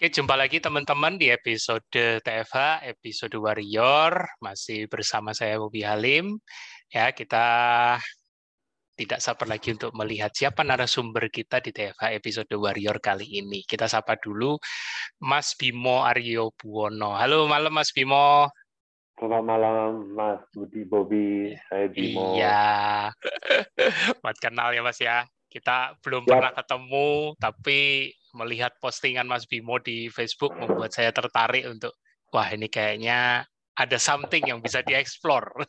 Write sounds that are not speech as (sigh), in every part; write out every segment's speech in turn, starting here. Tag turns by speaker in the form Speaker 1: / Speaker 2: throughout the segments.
Speaker 1: Oke, jumpa lagi teman-teman di episode TFH, episode Warrior. Masih bersama saya Bobi Halim. Ya, kita tidak sabar lagi untuk melihat siapa narasumber kita di TFH episode Warrior kali ini. Kita sapa dulu Mas Bimo Aryo Buwono. Halo malam Mas Bimo.
Speaker 2: Selamat malam Mas Budi Bobi, saya Bimo.
Speaker 1: Iya. (laughs) Buat kenal ya Mas ya. Kita belum ya. pernah ketemu, tapi melihat postingan Mas Bimo di Facebook membuat saya tertarik untuk wah ini kayaknya ada something yang bisa dieksplor. (laughs)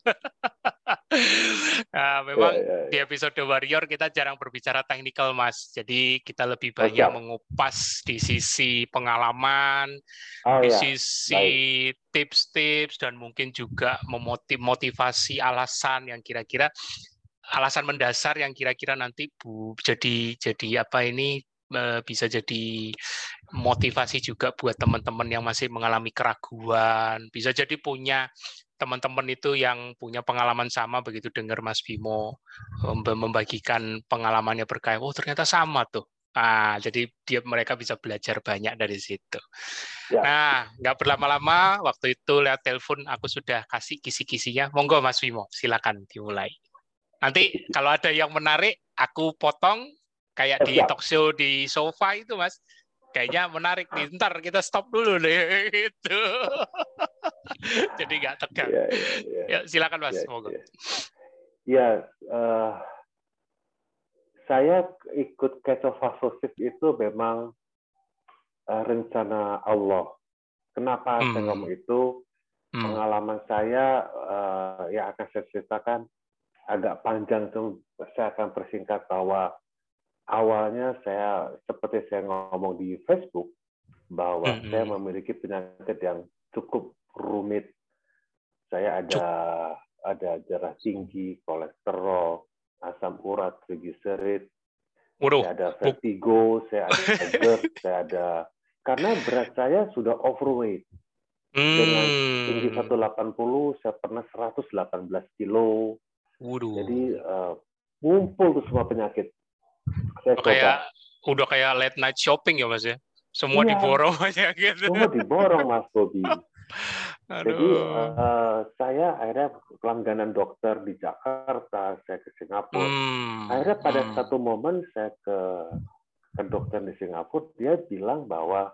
Speaker 1: nah, memang ya, ya, ya. di episode Warrior kita jarang berbicara teknikal, Mas. Jadi kita lebih banyak okay. mengupas di sisi pengalaman, oh, di ya. sisi tips-tips dan mungkin juga memotivasi alasan yang kira-kira alasan mendasar yang kira-kira nanti bu jadi jadi apa ini bisa jadi motivasi juga buat teman-teman yang masih mengalami keraguan. Bisa jadi punya teman-teman itu yang punya pengalaman sama begitu dengar Mas Bimo membagikan pengalamannya berkait, oh ternyata sama tuh. Ah, jadi dia mereka bisa belajar banyak dari situ. Ya. Nah, nggak berlama-lama, waktu itu lewat telepon aku sudah kasih kisi-kisinya. Monggo Mas Bimo, silakan dimulai. Nanti kalau ada yang menarik, aku potong, kayak di talk show di sofa itu mas. Kayaknya menarik nih. Ntar kita stop dulu deh (laughs) itu (laughs) jadi nggak tegang. Ya, ya, ya. ya silakan mas. Ya, semoga.
Speaker 2: ya, ya uh, saya ikut ketofasosis itu memang uh, rencana Allah. Kenapa hmm. saya ngomong itu? Hmm. pengalaman saya uh, yang akan saya ceritakan agak panjang tuh saya akan persingkat bahwa awalnya saya seperti saya ngomong di Facebook bahwa mm -hmm. saya memiliki penyakit yang cukup rumit. Saya ada ada darah tinggi, kolesterol, asam urat, triglycerid, saya ada vertigo, saya ada (laughs) GERD, saya ada karena berat saya sudah overweight. Hmm. Dengan tinggi 180, saya pernah 118 kilo. Waduh. Jadi uh, ngumpul tuh semua penyakit.
Speaker 1: Saya udah kayak udah kayak late night shopping ya mas ya? Semua iya, diborong (laughs) aja gitu.
Speaker 2: Semua diborong mas Bobi. Jadi uh, saya akhirnya pelangganan dokter di Jakarta saya ke Singapura. Hmm, akhirnya pada hmm. satu momen saya ke ke dokter di Singapura dia bilang bahwa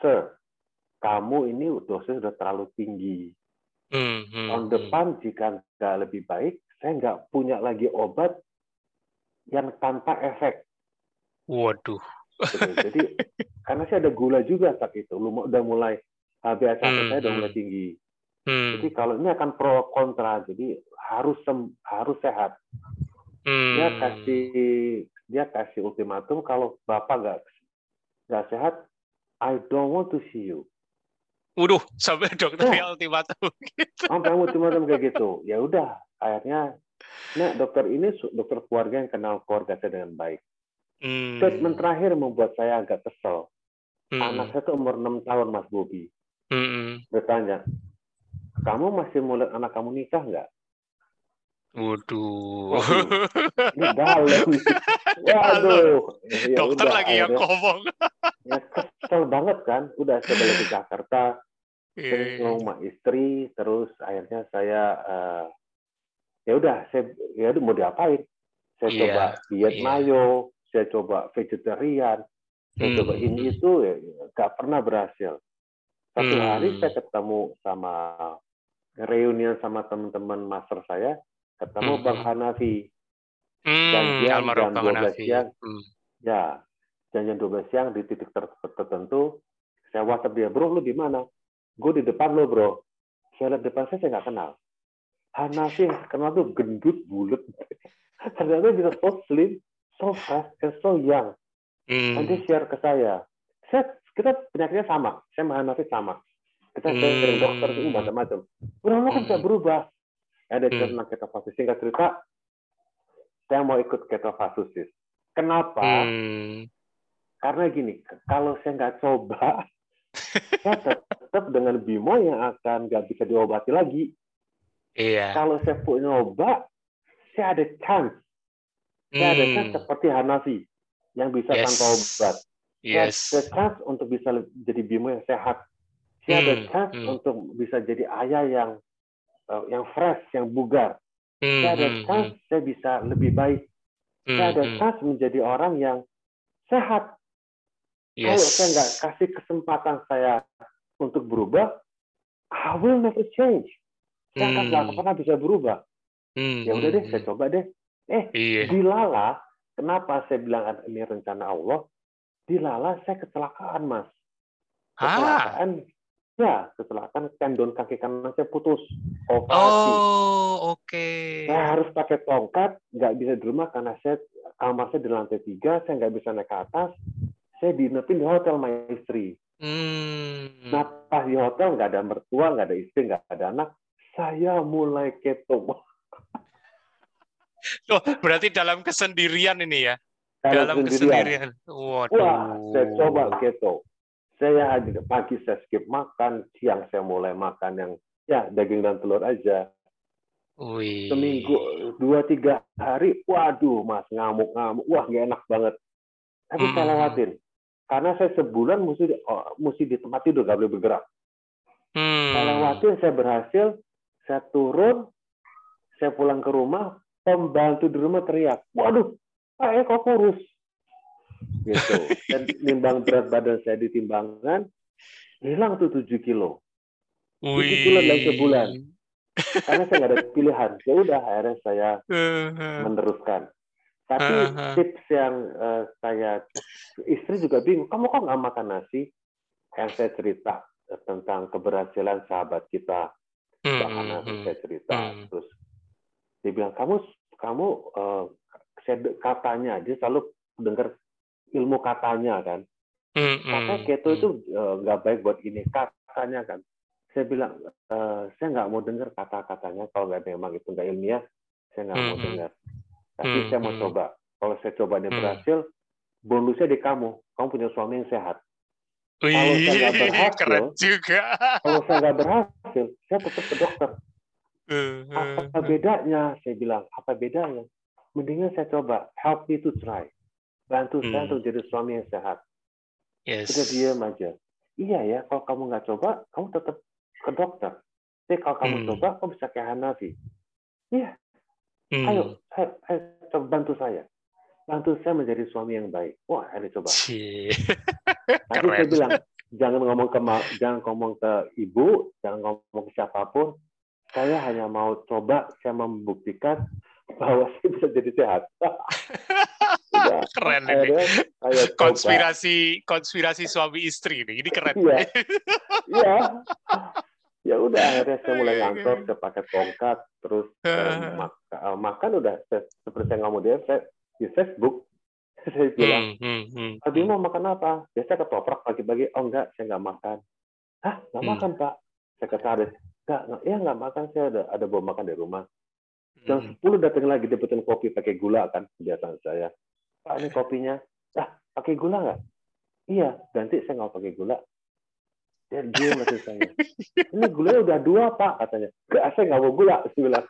Speaker 2: sir kamu ini dosisnya sudah terlalu tinggi. Hmm, hmm, tahun hmm. depan jika nggak lebih baik saya nggak punya lagi obat yang tanpa efek.
Speaker 1: Waduh.
Speaker 2: Jadi (laughs) karena saya ada gula juga saat itu, lu udah mulai HbA1c hmm, saya udah mulai hmm. tinggi. Hmm. Jadi kalau ini akan pro kontra, jadi harus sem harus sehat. Hmm. Dia kasih dia kasih ultimatum kalau bapak nggak nggak sehat, I don't want to see you.
Speaker 1: Waduh, sampai dokter nah, ultimatum
Speaker 2: gitu. Sampai ultimatum kayak gitu. Ya udah, akhirnya Nah, dokter ini dokter keluarga yang kenal keluarga saya dengan baik. Hmm. Statement terakhir membuat saya agak kesel. Hmm. Anak saya itu umur 6 tahun, Mas Bobi. Hmm. Bertanya, kamu masih mau lihat anak kamu nikah nggak?
Speaker 1: Waduh.
Speaker 2: Ini (laughs) dalam. Waduh.
Speaker 1: Ya, Dokter udah, lagi yang ngomong.
Speaker 2: ya kesel banget kan. Udah saya balik ke Jakarta. Yeah. Saya istri. Terus akhirnya saya uh, ya udah saya ya mau diapain saya yeah, coba diet yeah. mayo saya coba vegetarian saya hmm. coba ini itu ya pernah berhasil satu hmm. hari saya ketemu sama reunian sama teman-teman master saya ketemu hmm. bang Hanafi hmm, janjian jam dua belas siang hmm. ya janjian dua belas siang di titik tertentu saya WhatsApp dia bro lu di mana gue di depan lo bro saya lihat depan saya saya nggak kenal Hanafi yang terkenal tuh gendut bulat (laughs) ternyata bisa so slim so fast and so young. Hmm. nanti share ke saya. Saya kita penyakitnya sama. Saya sama Hanafi sama. Kita hmm. sering dokter itu macam-macam. Udah kan bisa hmm. berubah. Ada hmm. tentang ketofasus singkat cerita saya mau ikut ketofasus kenapa? Hmm. karena gini kalau saya nggak coba (laughs) saya tetap dengan Bimo yang akan nggak bisa diobati lagi
Speaker 1: Iya.
Speaker 2: Kalau saya punya obat, saya ada chance. Saya hmm. ada chance seperti Hanafi yang bisa yes. tanpa obat.
Speaker 1: Yes.
Speaker 2: Saya ada chance untuk bisa jadi bimo yang sehat. Saya ada
Speaker 1: Hmm,
Speaker 2: chance
Speaker 1: hmm.
Speaker 2: untuk bisa jadi ayah yang uh, yang fresh, yang bugar.
Speaker 1: Hmm,
Speaker 2: Saya ada
Speaker 1: hmm,
Speaker 2: chance saya bisa lebih baik.
Speaker 1: hmm,
Speaker 2: Saya ada
Speaker 1: hmm.
Speaker 2: chance menjadi orang yang sehat. Kalau
Speaker 1: Yes.
Speaker 2: saya nggak kasih kesempatan saya untuk berubah, I will never change. Saya akan nggak
Speaker 1: Hmm.
Speaker 2: pernah bisa berubah.
Speaker 1: Hmm,
Speaker 2: Ya udah
Speaker 1: hmm,
Speaker 2: deh, saya
Speaker 1: hmm.
Speaker 2: coba deh. Eh,
Speaker 1: Iya.
Speaker 2: dilala, kenapa saya bilang ini rencana Allah? Dilala saya kecelakaan, Mas. Kecelakaan, ya kecelakaan tendon kaki kanan saya putus, operasi.
Speaker 1: Oh, oke.
Speaker 2: Saya harus pakai tongkat, nggak bisa di rumah karena saya kamar saya di lantai tiga, saya nggak bisa naik ke atas. Saya dinepin di hotel sama istri.
Speaker 1: Hmm.
Speaker 2: Nah, pas di hotel nggak ada mertua, nggak ada istri, nggak ada anak. Saya mulai keto. (laughs)
Speaker 1: Oh, berarti dalam kesendirian ini ya? Dalam
Speaker 2: sendirian.
Speaker 1: kesendirian. Waduh.
Speaker 2: Wah, saya coba keto. Saya pagi saya skip makan, siang saya mulai makan yang ya daging dan telur aja.
Speaker 1: Wih.
Speaker 2: Seminggu dua tiga hari, waduh mas ngamuk ngamuk, wah gak enak banget. Tapi saya
Speaker 1: Hmm.
Speaker 2: lewatin, karena saya sebulan mesti oh, mesti di tempat tidur gak boleh bergerak.
Speaker 1: Hmm.
Speaker 2: Saya lewatin, saya berhasil, saya turun, saya pulang ke rumah, pembantu di rumah teriak, waduh, Pak Eko kurus. Gitu. Dan nimbang berat badan saya di timbangan, hilang tuh 7 kilo.
Speaker 1: Wih.
Speaker 2: kilo dalam sebulan. Karena saya nggak ada pilihan. Ya udah, akhirnya saya
Speaker 1: Eh,
Speaker 2: meneruskan. Tapi
Speaker 1: Uh-huh.
Speaker 2: tips yang eh, saya, istri juga bingung, kamu kok nggak makan nasi? Yang saya cerita tentang keberhasilan sahabat kita,
Speaker 1: hmm,
Speaker 2: Mbak Hana,
Speaker 1: hmm,
Speaker 2: saya cerita.
Speaker 1: Hmm.
Speaker 2: Terus dia bilang, kamu, kamu eh, saya katanya, dia selalu dengar ilmu katanya kan.
Speaker 1: hmm,
Speaker 2: Katanya
Speaker 1: hmm,
Speaker 2: keto
Speaker 1: hmm.
Speaker 2: itu eh, nggak baik buat ini, katanya kan. Saya bilang, eh, saya nggak mau dengar kata-katanya, kalau nggak memang itu nggak ilmiah, saya nggak mau
Speaker 1: Hmm, hmm.
Speaker 2: dengar. Tapi
Speaker 1: Hmm,
Speaker 2: saya mau
Speaker 1: hmm.
Speaker 2: coba. Kalau saya coba dia
Speaker 1: Hmm.
Speaker 2: berhasil, bonusnya di kamu. Kamu punya suami yang sehat.
Speaker 1: Wih,
Speaker 2: saya nggak (laughs) berhasil,
Speaker 1: keren juga.
Speaker 2: Kalau saya nggak berhasil, saya tetap ke dokter.
Speaker 1: Eh,
Speaker 2: Apa bedanya? Saya bilang, apa bedanya? Mendingan saya coba. Help me to try. Bantu saya
Speaker 1: Hmm.
Speaker 2: untuk jadi suami yang sehat.
Speaker 1: Yes.
Speaker 2: Udah diam aja. Iya ya, kalau kamu nggak coba, kamu tetap ke dokter. Tapi kalau kamu
Speaker 1: Hmm.
Speaker 2: coba, kamu bisa kayak Hanafi. Iya,
Speaker 1: Hmm.
Speaker 2: ayo, ayo, ayo, coba bantu saya. Bantu saya menjadi suami yang baik. Wah, ayo coba. (laughs) (laughs) Nanti saya bilang, jangan ngomong ke jangan ngomong ke ibu, jangan ngomong ke siapa pun. Saya hanya mau coba, saya membuktikan (laughs) bahwa saya bisa jadi sehat. Udah. (laughs)
Speaker 1: Keren ini.
Speaker 2: Coba.
Speaker 1: Konspirasi konspirasi suami istri ini. Ini keren.
Speaker 2: Iya. Iya. Ya udah akhirnya saya mulai
Speaker 1: Oke,
Speaker 2: ngantor,
Speaker 1: oke.
Speaker 2: saya pakai tongkat, terus eh,
Speaker 1: Ah.
Speaker 2: mak- eh, makan udah seperti saya ngomong dia saya di Facebook (laughs) saya bilang,
Speaker 1: Hmm, hmm, hmm,
Speaker 2: Abi
Speaker 1: hmm.
Speaker 2: mau makan apa? Biasa ketoprak pagi-pagi. Oh enggak, saya nggak makan. Hah, nggak
Speaker 1: Hmm.
Speaker 2: makan pak? Sekretaris. Enggak, enggak, ya nggak makan. Saya ada ada bawa makan di rumah. Jam
Speaker 1: Hmm.
Speaker 2: 10 datang lagi dia pesan kopi pakai gula kan kebiasaan saya. Pak ini kopinya. Ah, pakai gula nggak? Iya, ganti saya nggak pakai gula. Dia dia masih saya. (laughs) Ini gulanya udah dua pak katanya. Enggak, saya nggak mau gula. Saya bilang.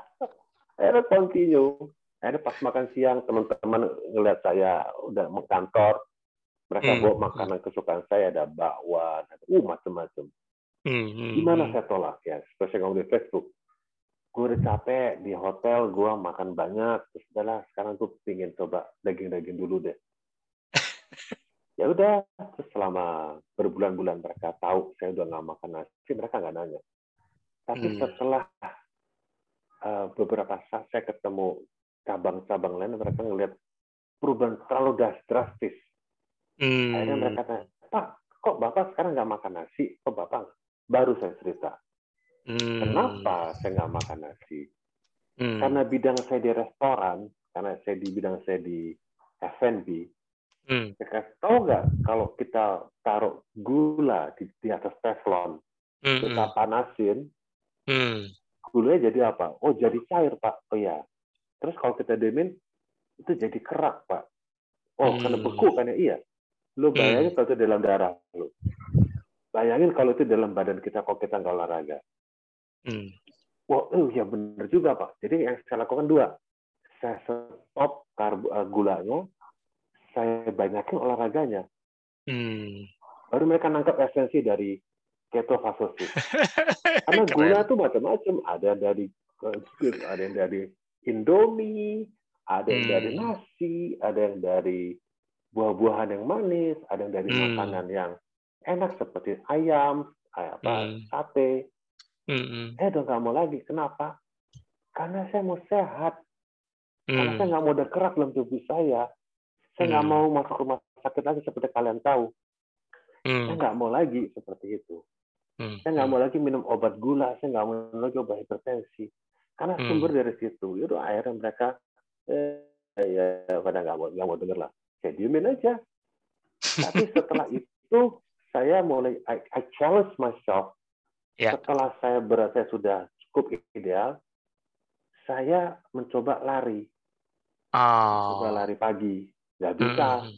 Speaker 2: (laughs) Akhirnya continue. Akhirnya pas makan siang teman-teman ngeliat saya udah mau kantor. Mereka
Speaker 1: Hmm.
Speaker 2: bawa makanan kesukaan saya ada bakwan, ada uh macam-macam.
Speaker 1: Hmm, hmm,
Speaker 2: Gimana
Speaker 1: hmm.
Speaker 2: saya tolak ya? Seperti saya ngomong di Facebook. Gue udah capek di hotel, gue makan banyak. Terus udahlah, sekarang gue pingin coba daging-daging dulu deh. (laughs) ya udah, terus selama berbulan-bulan mereka tahu saya udah nggak makan nasi, mereka nggak nanya. Tapi
Speaker 1: Hmm.
Speaker 2: setelah uh, beberapa saat saya ketemu cabang-cabang lain, mereka ngelihat perubahan terlalu drastis. Akhirnya
Speaker 1: Hmm.
Speaker 2: mereka tanya, Pak, kok Bapak sekarang nggak makan nasi? Kok Bapak nggak?" Baru saya cerita.
Speaker 1: Hmm.
Speaker 2: Kenapa saya nggak makan nasi?
Speaker 1: Hmm.
Speaker 2: Karena bidang saya di restoran, karena saya di bidang saya di F&B,
Speaker 1: Hmm.
Speaker 2: tahu nggak kalau kita taruh gula di, di atas teflon,
Speaker 1: Hmm,
Speaker 2: kita panasin,
Speaker 1: hmm.
Speaker 2: gulanya jadi apa? Oh, jadi cair, Pak. Oh ya. Terus kalau kita diemin, itu jadi kerak, Pak. Oh,
Speaker 1: Hmm.
Speaker 2: karena beku kan ya? Iya. Lu bayangin kalau itu dalam darah lu. Bayangin kalau itu dalam badan kita kalau kita nggak olahraga.
Speaker 1: Hmm.
Speaker 2: Wah, oh ya benar juga Pak. Jadi yang saya lakukan dua. Saya stop karbo, eh, gulanya, saya banyakin olahraganya. Hmm. Baru mereka nangkap esensi dari ketofastosis. (laughs) Karena gula itu macam-macam. Ada dari ada yang dari Indomie, ada yang dari hmm. nasi, ada yang dari buah-buahan yang manis, ada yang dari hmm. makanan yang enak seperti ayam, apa, hmm. sate. Hmm. Saya udah nggak mau lagi. Kenapa? Karena saya mau sehat. Karena hmm. saya nggak mau ada kerak dalam tubuh saya. Saya nggak hmm. mau masuk rumah sakit lagi seperti kalian tahu. Hmm. Saya nggak mau lagi seperti itu. Hmm. Saya nggak mau lagi minum obat gula. Saya nggak mau lagi obat hipertensi. Karena hmm. sumber dari situ. Itu akhirnya mereka eh, ya pada nggak mau nggak mau denger lah. Saya diemin aja. (laughs) Tapi setelah itu saya mulai I, I challenge myself. Yeah. Setelah saya berasa sudah cukup ideal, saya mencoba lari. Oh. Coba lari pagi. Nggak bisa. Hmm.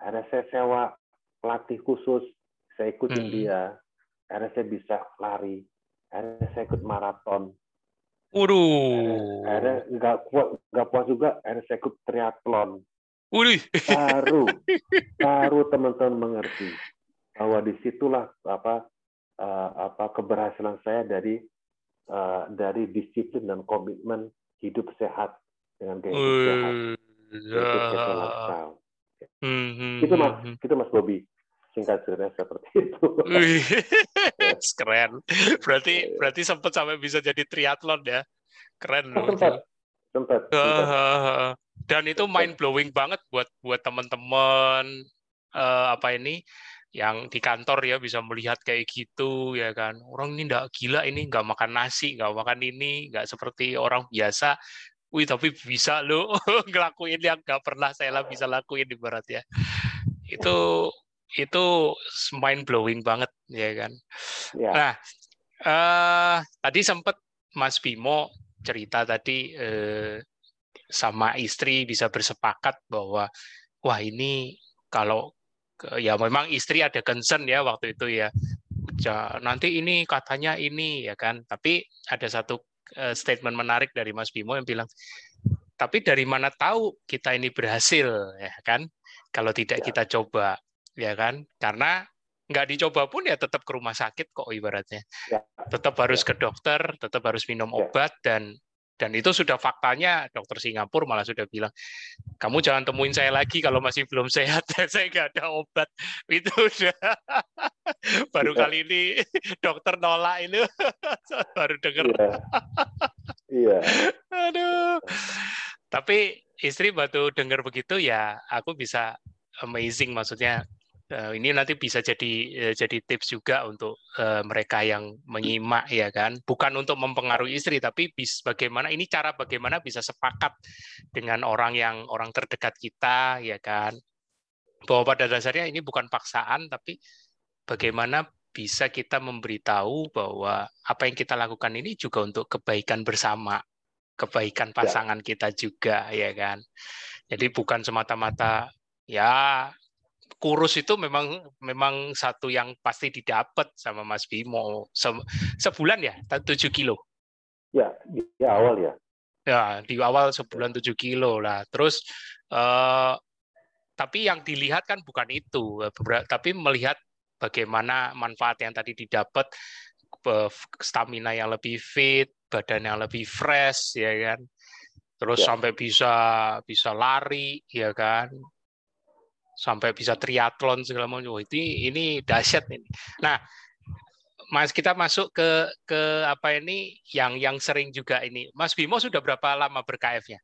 Speaker 2: Ada saya sewa pelatih khusus. Saya ikutin hmm. dia. Akhirnya saya bisa lari. Akhirnya saya ikut maraton.
Speaker 1: Waduh.
Speaker 2: Akhirnya nggak kuat, nggak puas juga. Akhirnya saya ikut triathlon.
Speaker 1: Waduh.
Speaker 2: Baru, (laughs) baru teman-teman mengerti bahwa di situlah apa uh, apa keberhasilan saya dari uh, dari disiplin dan komitmen hidup sehat dengan gaya hidup sehat. Hmm, hmm, itu mas, hmm, itu mas Bobby singkat cerita seperti itu. (laughs) (laughs)
Speaker 1: Keren. Berarti iya, berarti sempat sampai bisa jadi triathlon ya. Keren
Speaker 2: loh. Sempat. Sempat.
Speaker 1: Dan itu mind blowing banget buat buat teman-teman uh, apa ini yang di kantor ya bisa melihat kayak gitu ya kan orang ini nggak gila ini nggak makan nasi nggak makan ini nggak seperti orang biasa wih tapi bisa lo (laughs) ngelakuin yang nggak pernah saya lah bisa lakuin ibarat ya itu itu mind blowing banget ya kan. Ya. Nah, uh, tadi sempat Mas Bimo cerita tadi uh, sama istri bisa bersepakat bahwa wah ini kalau ya memang istri ada concern ya waktu itu ya nanti ini katanya ini ya kan tapi ada satu uh, statement menarik dari Mas Bimo yang bilang tapi dari mana tahu kita ini berhasil ya kan kalau tidak ya. kita coba ya kan? Karena nggak dicoba pun ya tetap ke rumah sakit kok ibaratnya. Ya. Tetap harus ya. ke dokter, tetap harus minum ya. obat dan dan itu sudah faktanya dokter Singapura malah sudah bilang kamu jangan temuin saya lagi kalau masih belum sehat (laughs) saya nggak ada obat itu udah (laughs) baru ya. kali ini dokter nolak ini (laughs) baru dengar iya.
Speaker 2: iya.
Speaker 1: aduh tapi istri baru dengar begitu ya aku bisa amazing maksudnya uh, ini nanti bisa jadi uh, jadi tips juga untuk uh, mereka yang menyimak ya kan bukan untuk mempengaruhi istri tapi bis bagaimana ini cara bagaimana bisa sepakat dengan orang yang orang terdekat kita ya kan bahwa pada dasarnya ini bukan paksaan tapi bagaimana bisa kita memberitahu bahwa apa yang kita lakukan ini juga untuk kebaikan bersama kebaikan ya. pasangan ya. kita juga ya kan jadi bukan semata-mata ya kurus itu memang memang satu yang pasti didapat sama Mas Bimo. Se, sebulan ya? Tujuh kilo?
Speaker 2: Ya di awal ya.
Speaker 1: Ya di awal sebulan tujuh kilo lah. Terus eh, tapi yang dilihat kan bukan itu. Tapi melihat bagaimana manfaat yang tadi didapat stamina yang lebih fit badan yang lebih fresh ya kan? Terus ya. sampai bisa bisa lari ya kan sampai bisa triathlon segala macam. Ini ini dahsyat ini. Nah, Mas kita masuk ke ke apa ini yang yang sering juga ini. Mas Bimo sudah berapa lama ber-KF-nya?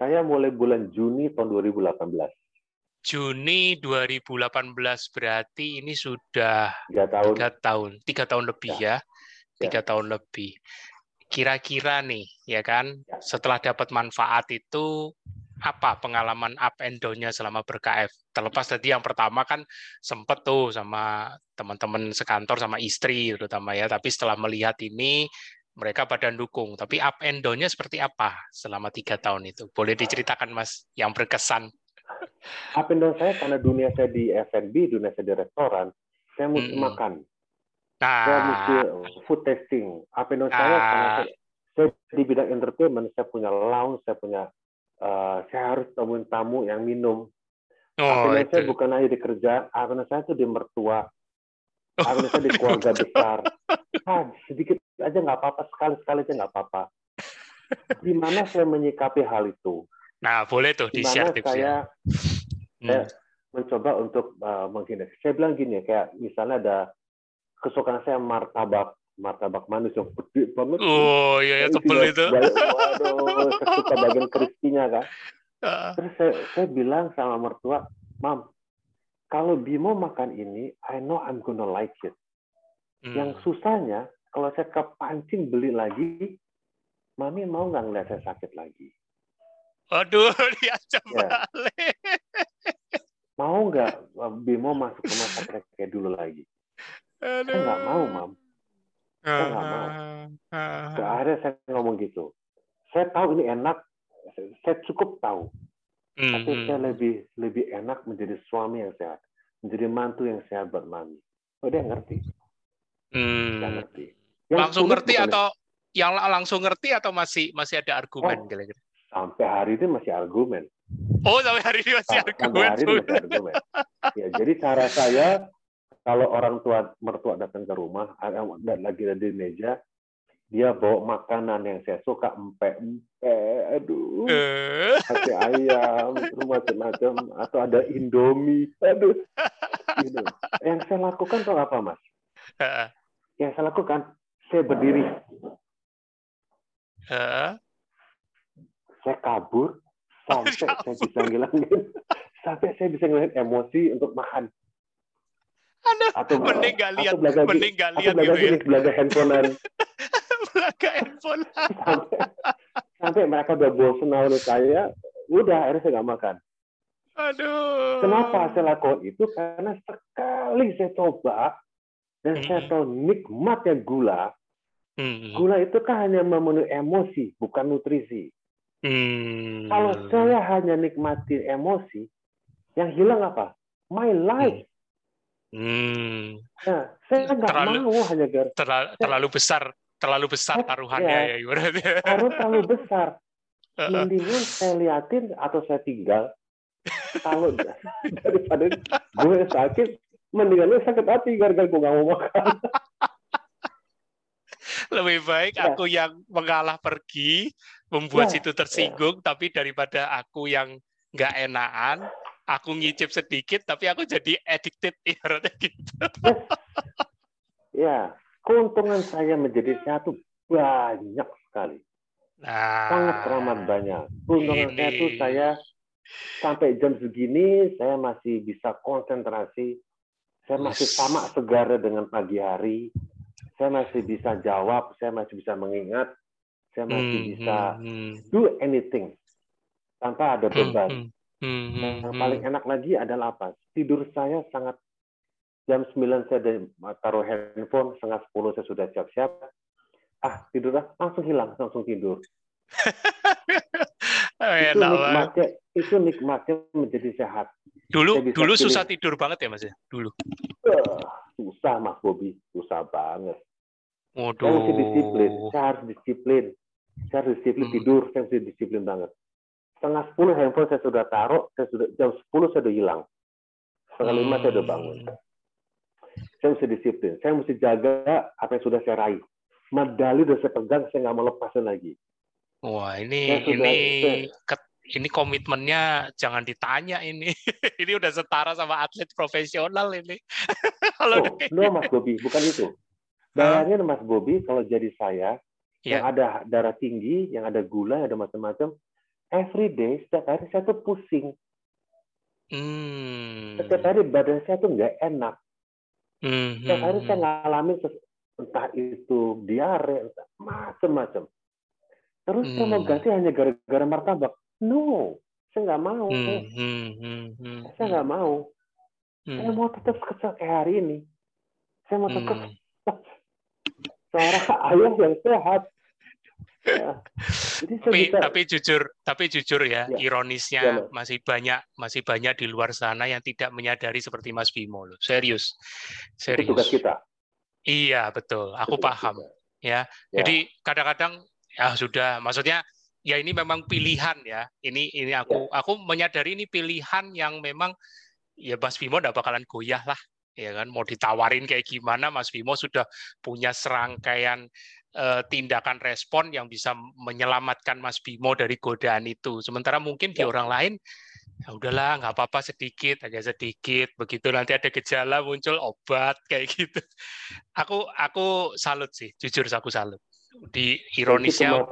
Speaker 2: Saya mulai bulan Juni tahun 2018.
Speaker 1: Juni 2018 berarti ini sudah tiga tahun, tiga tahun, tiga tahun lebih ya, ya. tiga ya. tahun lebih. Kira-kira nih, ya kan, ya. setelah dapat manfaat itu apa pengalaman up and down-nya selama ber-KF? Terlepas tadi yang pertama kan sempet tuh sama teman-teman sekantor sama istri terutama ya, tapi setelah melihat ini mereka pada dukung. Tapi up and down-nya seperti apa selama tiga tahun itu? Boleh diceritakan Mas yang berkesan?
Speaker 2: Up and down saya karena dunia saya di F&B, dunia saya di restoran, saya mesti hmm. makan. Nah. Saya mesti food testing. Up and down nah. saya karena saya, saya di bidang entertainment, saya punya lounge, saya punya uh, saya harus temuin tamu yang minum. Oh, happiness saya bukan hanya di kerja, happiness saya itu di mertua, oh, happiness saya di keluarga besar. Ah, sedikit aja nggak apa-apa, sekali-sekali aja nggak apa-apa. Di mana saya menyikapi hal itu?
Speaker 1: Nah, boleh tuh di-share
Speaker 2: tipsnya. Saya, hmm. saya mencoba untuk uh, menghindari. Saya bilang gini, kayak misalnya ada kesukaan saya martabak martabak manis yang gede banget.
Speaker 1: Oh iya, ya, tebel itu.
Speaker 2: Waduh, saya suka bagian (laughs) krispinya kan. Terus saya, saya bilang sama mertua, Mam, kalau Bimo makan ini, I know I'm gonna like it. Hmm. Yang susahnya, kalau saya kepancing beli lagi, Mami mau nggak ngeliat saya sakit lagi?
Speaker 1: Waduh, (laughs) diajak ya. balik.
Speaker 2: Mau nggak Bimo masuk rumah sakit kayak dulu lagi? Aduh. Saya nggak mau, Mam. Saya nggak mau. Uh, akhirnya saya ngomong gitu. Saya tahu ini enak, saya cukup tahu. Mm-hmm. Tapi saya lebih lebih enak menjadi suami yang sehat, menjadi mantu yang sehat buat mami. Oh dia ngerti.
Speaker 1: Mm. Dia ngerti. Yang langsung ngerti atau yang langsung ngerti atau masih masih ada argumen
Speaker 2: oh, kira-kira? Sampai hari ini masih argumen.
Speaker 1: Oh sampai hari ini masih argumen. Sampai hari ini masih argumen.
Speaker 2: ya jadi cara saya kalau orang tua mertua datang ke rumah lagi ada di meja dia bawa makanan yang saya suka empe-empe, aduh, uh. hati ayam, macam-macam, atau ada indomie, aduh. Gitu. Yang saya lakukan tuh apa, Mas? Yang saya lakukan, saya berdiri. Saya kabur sampai saya bisa ngilangin, sampai saya bisa ngilangin emosi untuk makan.
Speaker 1: Aduh, atau mending gak lihat, mending gak lihat
Speaker 2: gitu ya. Belaga handphonean.
Speaker 1: belaga handphone.
Speaker 2: sampai, sampai mereka udah bosan sama saya, udah akhirnya saya nggak makan.
Speaker 1: Aduh.
Speaker 2: Kenapa saya lakukan itu? Karena sekali saya coba dan hmm. saya tahu nikmatnya gula. Hmm. Gula itu kan hanya memenuhi emosi, bukan nutrisi. Hmm. Kalau saya hanya nikmati emosi, yang hilang apa? My life.
Speaker 1: Hmm.
Speaker 2: Nah, saya nggak mau hanya
Speaker 1: gara terlalu, terlalu besar terlalu besar taruhannya ya, ya berarti.
Speaker 2: Harus terlalu besar. (laughs) Mendingan saya liatin atau saya tinggal. Kalau (laughs) daripada gue sakit, mendingan lu sakit hati gara-gara gue nggak mau makan. (laughs)
Speaker 1: Lebih baik ya. aku yang mengalah pergi, membuat ya. situ tersinggung, ya. tapi daripada aku yang nggak enakan, aku ngicip sedikit tapi aku jadi addicted (laughs) ibaratnya gitu. (laughs)
Speaker 2: ya, keuntungan saya menjadi satu banyak sekali. Nah, sangat teramat banyak. Keuntungan ini. saya itu saya sampai jam segini saya masih bisa konsentrasi. Saya masih sama segar dengan pagi hari. Saya masih bisa jawab, saya masih bisa mengingat, saya masih hmm, bisa hmm, hmm. do anything tanpa ada hmm, beban. Hmm, Hmm, hmm, paling hmm. enak lagi adalah apa? Tidur saya sangat jam 9 saya taruh handphone, setengah 10 saya sudah siap-siap. Ah, tidur lah, langsung hilang, langsung tidur. (laughs) oh, itu nikmatnya, itu nikmatnya menjadi sehat.
Speaker 1: Dulu dulu pilih. susah tidur banget ya Mas ya? Dulu.
Speaker 2: Uh, susah Mas Bobi, susah banget. Waduh. Saya mesti disiplin, saya harus disiplin. Saya harus disiplin hmm. tidur, saya mesti disiplin banget setengah sepuluh handphone saya sudah taruh, saya sudah jam sepuluh saya sudah hilang. Setengah lima saya sudah bangun. Hmm. Saya mesti disiplin. Saya mesti jaga apa yang sudah saya raih. Medali sudah saya pegang, saya nggak mau lepasin lagi.
Speaker 1: Wah ini sudah, ini saya, ini komitmennya jangan ditanya ini. (laughs) ini udah setara sama atlet profesional ini. (laughs)
Speaker 2: kalau oh, no Mas Bobi, bukan itu. Bayangin Mas Bobi kalau jadi saya yeah. yang ada darah tinggi, yang ada gula, ada macam-macam, every day setiap hari saya tuh pusing. Hmm. Setiap hari badan saya tuh nggak enak. Hmm. Setiap hari saya hmm. ngalamin entah itu diare, macam-macam. Terus hmm. saya mau ganti hanya gara-gara martabak. No, saya nggak mau. Hmm. Hmm. Hmm. hmm saya nggak mau. Hmm. Saya mau tetap kecil kayak hari ini. Saya mau tetap hmm. (laughs) seorang ayah yang sehat.
Speaker 1: Ya. tapi bisa... tapi jujur tapi jujur ya, ya. ironisnya ya, masih banyak masih banyak di luar sana yang tidak menyadari seperti Mas Bimo loh serius serius
Speaker 2: Itu tugas kita
Speaker 1: iya betul aku Itu paham ya. ya jadi kadang-kadang ya sudah maksudnya ya ini memang pilihan ya. Ini ini aku ya. aku menyadari ini pilihan yang memang ya Mas Bimo tidak bakalan goyah lah ya kan mau ditawarin kayak gimana Mas Bimo sudah punya serangkaian tindakan respon yang bisa menyelamatkan Mas Bimo dari godaan itu sementara mungkin di ya. orang lain ya udahlah nggak apa-apa sedikit aja sedikit begitu nanti ada gejala muncul obat (laughs) kayak gitu aku aku salut sih jujur aku salut di ironisnya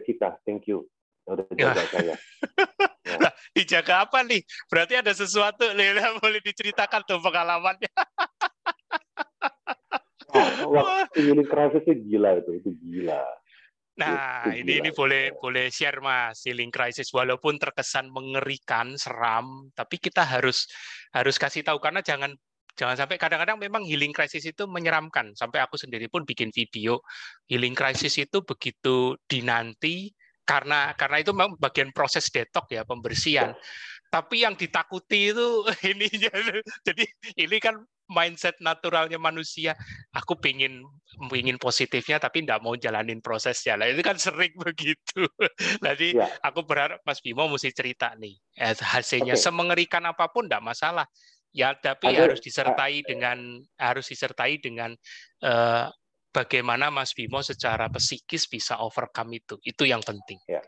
Speaker 2: kita thank you udah jaga ya. saya (laughs)
Speaker 1: Nah, dijaga apa nih? Berarti ada sesuatu yang boleh diceritakan tuh pengalamannya. (laughs)
Speaker 2: waktu healing crisis itu gila itu, itu gila.
Speaker 1: Nah, itu ini gila. ini boleh boleh share Mas healing crisis walaupun terkesan mengerikan, seram, tapi kita harus harus kasih tahu karena jangan jangan sampai kadang-kadang memang healing crisis itu menyeramkan. Sampai aku sendiri pun bikin video healing crisis itu begitu dinanti karena karena itu memang bagian proses detok ya pembersihan. Tapi yang ditakuti itu (laughs) ini jadi ini kan mindset naturalnya manusia. Aku pingin pingin positifnya tapi tidak mau jalanin prosesnya. Lah itu kan sering (laughs) begitu. Jadi ya. aku berharap Mas Bimo mesti cerita nih eh, hasilnya okay. semengerikan apa pun tidak masalah. Ya tapi Ada, harus disertai uh, dengan harus disertai dengan uh, bagaimana Mas Bimo secara psikis bisa overcome itu. Itu yang penting. Ya.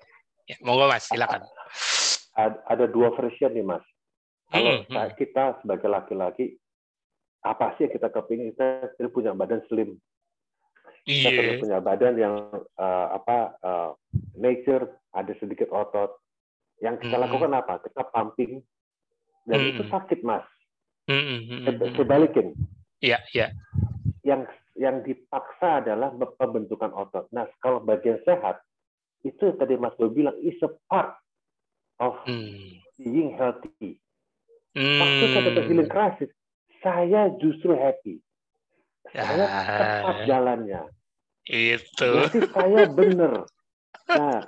Speaker 1: Ya, monggo Mas, silakan.
Speaker 2: Ada dua version nih Mas. Kalau hmm, hmm. kita sebagai laki-laki, apa sih yang kita kepingin? Kita, kita punya badan slim. Kita yeah. punya badan yang uh, apa uh, nature ada sedikit otot. Yang kita hmm. lakukan apa? Kita pumping dan hmm. itu sakit mas. Hmm. hmm Sebalikin.
Speaker 1: Iya, yeah, iya. Yeah.
Speaker 2: Yang yang dipaksa adalah pembentukan otot. Nah, kalau bagian sehat, itu tadi Mas Bob bilang, is a part of hmm. being healthy. Hmm. Waktu saya healing crisis, saya justru happy. Saya ah. tepat jalannya.
Speaker 1: Itu.
Speaker 2: Berarti saya benar. Nah,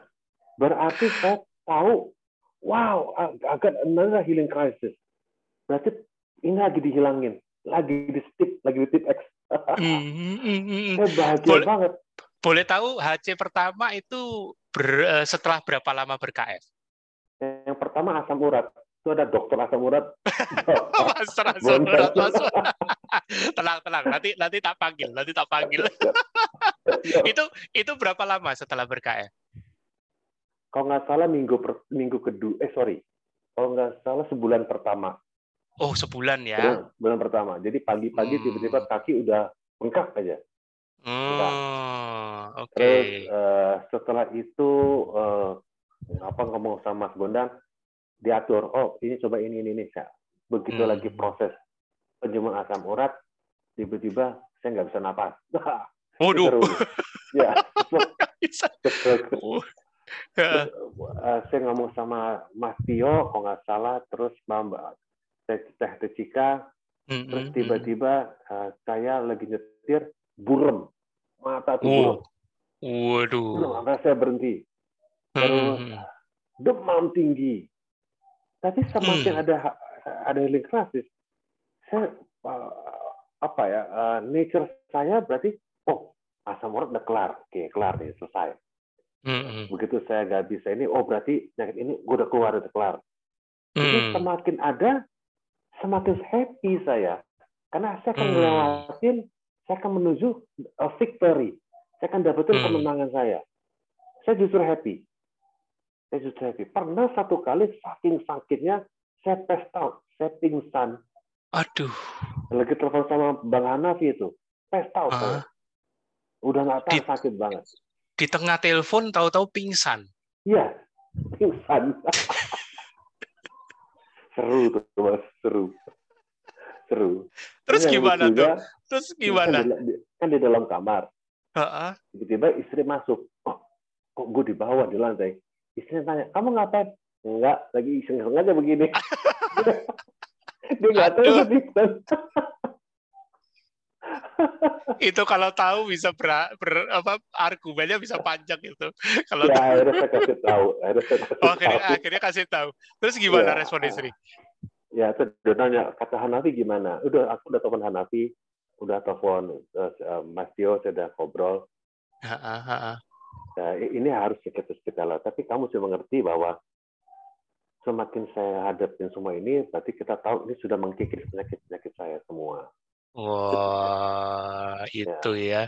Speaker 2: berarti saya tahu, wow, agak another healing crisis. Berarti ini lagi dihilangin, lagi di stip, lagi di tip X Mm,
Speaker 1: mm, mm, Saya bahagia boleh, banget. Boleh tahu HC pertama itu ber, eh, setelah berapa lama ber-KF?
Speaker 2: Yang pertama asam urat. Itu ada dokter asam urat. (laughs)
Speaker 1: Master asam urat. (laughs) tenang, tenang. Nanti nanti tak panggil, nanti tak panggil. (laughs) itu itu berapa lama setelah ber-KF?
Speaker 2: Kalau nggak salah minggu per, minggu kedua, eh sorry, kalau nggak salah sebulan pertama.
Speaker 1: Oh, sebulan ya.
Speaker 2: Bulan, bulan pertama. Jadi pagi-pagi hmm. tiba-tiba kaki udah bengkak aja.
Speaker 1: Oh, oke. Okay.
Speaker 2: Terus uh, setelah itu uh, apa ngomong sama Mas Bondan, diatur. Oh, ini coba ini ini ini. Begitu hmm. lagi proses penjemuran asam urat, tiba-tiba saya nggak bisa napas. (laughs)
Speaker 1: Waduh. (laughs)
Speaker 2: ya. bisa. (laughs) uh, saya ngomong sama Mas Tio, kalau nggak salah, terus Mbak teh Tecika, mm-hmm. terus tiba-tiba uh, saya lagi nyetir burem, mata tuh burem.
Speaker 1: Waduh.
Speaker 2: Maka saya berhenti. Terus mm-hmm. demam tinggi. Tapi semakin mm. ada ada healing crisis, saya uh, apa ya uh, nature saya berarti oh asam urat udah kelar, oke kelar nih selesai. Mm-hmm. Begitu saya nggak bisa ini, oh berarti penyakit ini gue udah keluar udah kelar. Jadi mm. semakin ada semakin happy saya karena saya akan melewatin, hmm. saya akan menuju a victory. Saya akan dapetin hmm. kemenangan saya. Saya justru happy. Happy. Pernah satu kali saking sakitnya saya pass out, saya pingsan.
Speaker 1: Aduh.
Speaker 2: Lagi telepon sama Bang Hanafi itu, pass out uh. saya. Udah nggak tahu di, sakit banget.
Speaker 1: Di tengah telepon tahu-tahu pingsan.
Speaker 2: Iya, pingsan. (laughs) seru tuh mas seru seru
Speaker 1: terus Yang gimana juga, tuh terus gimana
Speaker 2: kan di, kan di dalam kamar tiba-tiba istri masuk oh, kok gue di bawah di lantai istri tanya kamu ngapain? Enggak lagi iseng-iseng aja begini. (laughs) Dia nggak tahu
Speaker 1: itu kalau tahu bisa ber, ber apa argumennya bisa panjang itu. (laughs) Kalau
Speaker 2: ya, tahu. akhirnya kasih tahu akhirnya (laughs) kasih
Speaker 1: oh, akhirnya, tahu. akhirnya kasih tahu. Terus gimana ya, respon istri?
Speaker 2: Ya itu dia nanya kata Hanafi gimana? Udah aku udah telepon Hanafi udah telepon uh, Mas Tio saya udah ngobrol ya, ini harus kita kita lah. Tapi kamu sudah mengerti bahwa semakin saya hadapin semua ini, berarti kita tahu ini sudah mengkikis penyakit-penyakit saya semua.
Speaker 1: Wah, itu ya.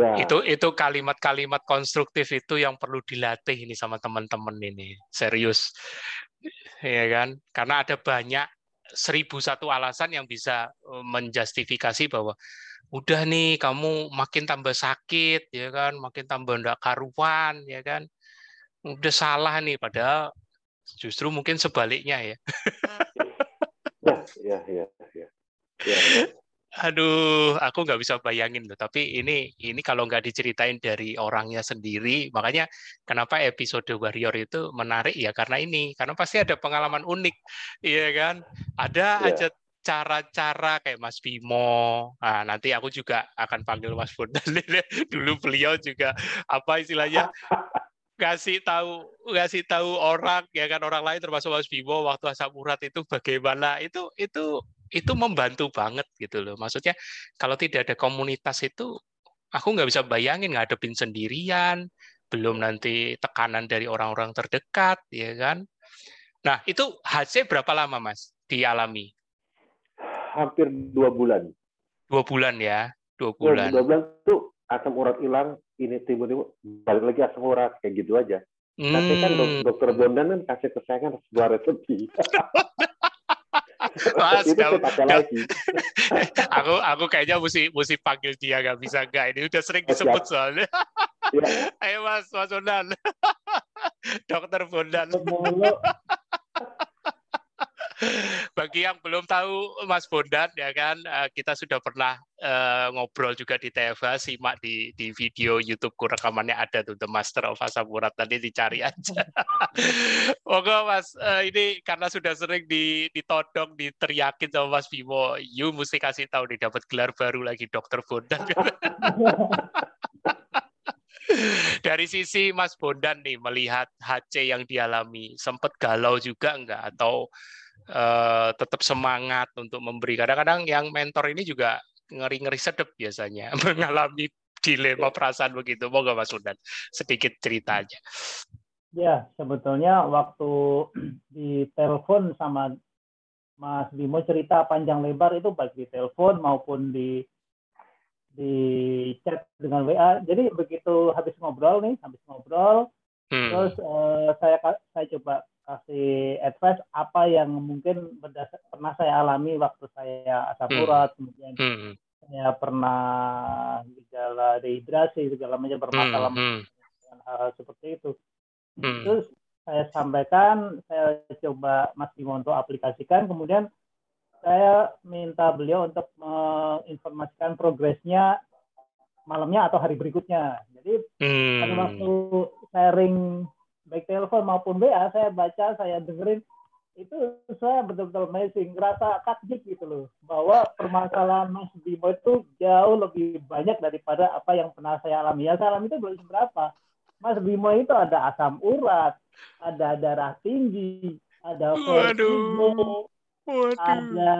Speaker 1: ya. Itu itu kalimat-kalimat konstruktif itu yang perlu dilatih ini sama teman-teman ini. Serius. Ya kan? Karena ada banyak seribu satu alasan yang bisa eh, menjustifikasi bahwa udah nih kamu makin tambah sakit ya kan makin tambah ndak karuan ya kan udah salah nih padahal justru mungkin sebaliknya ya
Speaker 2: ya ya ya ya,
Speaker 1: ya. Aduh, aku nggak bisa bayangin loh. Tapi ini ini kalau nggak diceritain dari orangnya sendiri, makanya kenapa episode Warrior itu menarik ya karena ini, karena pasti ada pengalaman unik, iya kan? Ada yeah. aja cara-cara kayak Mas Bimo. Nah, nanti aku juga akan panggil Mas Bondan. (laughs) Dulu beliau juga apa istilahnya kasih tahu kasih tahu orang ya kan orang lain termasuk Mas Bimo waktu asap urat itu bagaimana itu itu itu membantu banget gitu loh. Maksudnya kalau tidak ada komunitas itu aku nggak bisa bayangin ngadepin sendirian, belum nanti tekanan dari orang-orang terdekat, ya kan? Nah itu HC berapa lama mas dialami?
Speaker 2: Hampir dua bulan.
Speaker 1: Dua bulan ya, dua bulan.
Speaker 2: Dua, bulan tuh asam urat hilang, ini timbul-timbul balik lagi asam urat kayak gitu aja. Hmm. Tapi kan dokter Bondan kan kasih ke (laughs) saya kan sebuah resepi.
Speaker 1: Mas, gak, gak, (laughs) aku aku kayaknya mesti mesti panggil dia gak bisa gak ini udah sering disebut soalnya. Ya. (laughs) Ayo Mas, Mas Bondan. Dokter Bondan. (laughs) Bagi yang belum tahu Mas Bondan ya kan, eh, kita sudah pernah uh, ngobrol juga di TFH, simak di di video YouTubeku rekamannya ada tuh The Master of Asamurat tadi dicari aja. (laughs) Moga Mas, uh, ini karena sudah sering di, ditodong, diteriakin sama Mas Bimo, you mesti kasih tahu nih dapat gelar baru lagi Dokter Bondan. (laughs) Dari sisi Mas Bondan nih melihat HC yang dialami, sempat galau juga enggak atau uh, tetap semangat untuk memberi. Kadang-kadang yang mentor ini juga ngeri-ngeri sedep biasanya (laughs) mengalami dilema perasaan begitu. Moga Mas Undan sedikit cerita aja.
Speaker 3: Ya, sebetulnya waktu (clears throat) di telepon sama Mas Bimo cerita panjang lebar itu baik di telepon maupun di di chat dengan WA. Jadi begitu habis ngobrol nih, habis ngobrol, hmm. terus uh, saya saya coba kasih advice apa yang mungkin berdasar pernah saya alami waktu saya asam hmm. kemudian hmm. saya pernah gejala dehidrasi segala macam bermasalah hmm. hmm. dengan hal-hal seperti itu hmm. terus saya sampaikan saya coba Mas Bimo untuk aplikasikan kemudian saya minta beliau untuk menginformasikan progresnya malamnya atau hari berikutnya jadi hmm. waktu sharing baik telepon maupun WA saya baca saya dengerin itu saya betul-betul amazing ngerasa kaget gitu loh bahwa permasalahan Mas Bimo itu jauh lebih banyak daripada apa yang pernah saya alami. Ya saya alami itu belum seberapa? Mas Bimo itu ada asam urat ada darah tinggi ada vertigo ada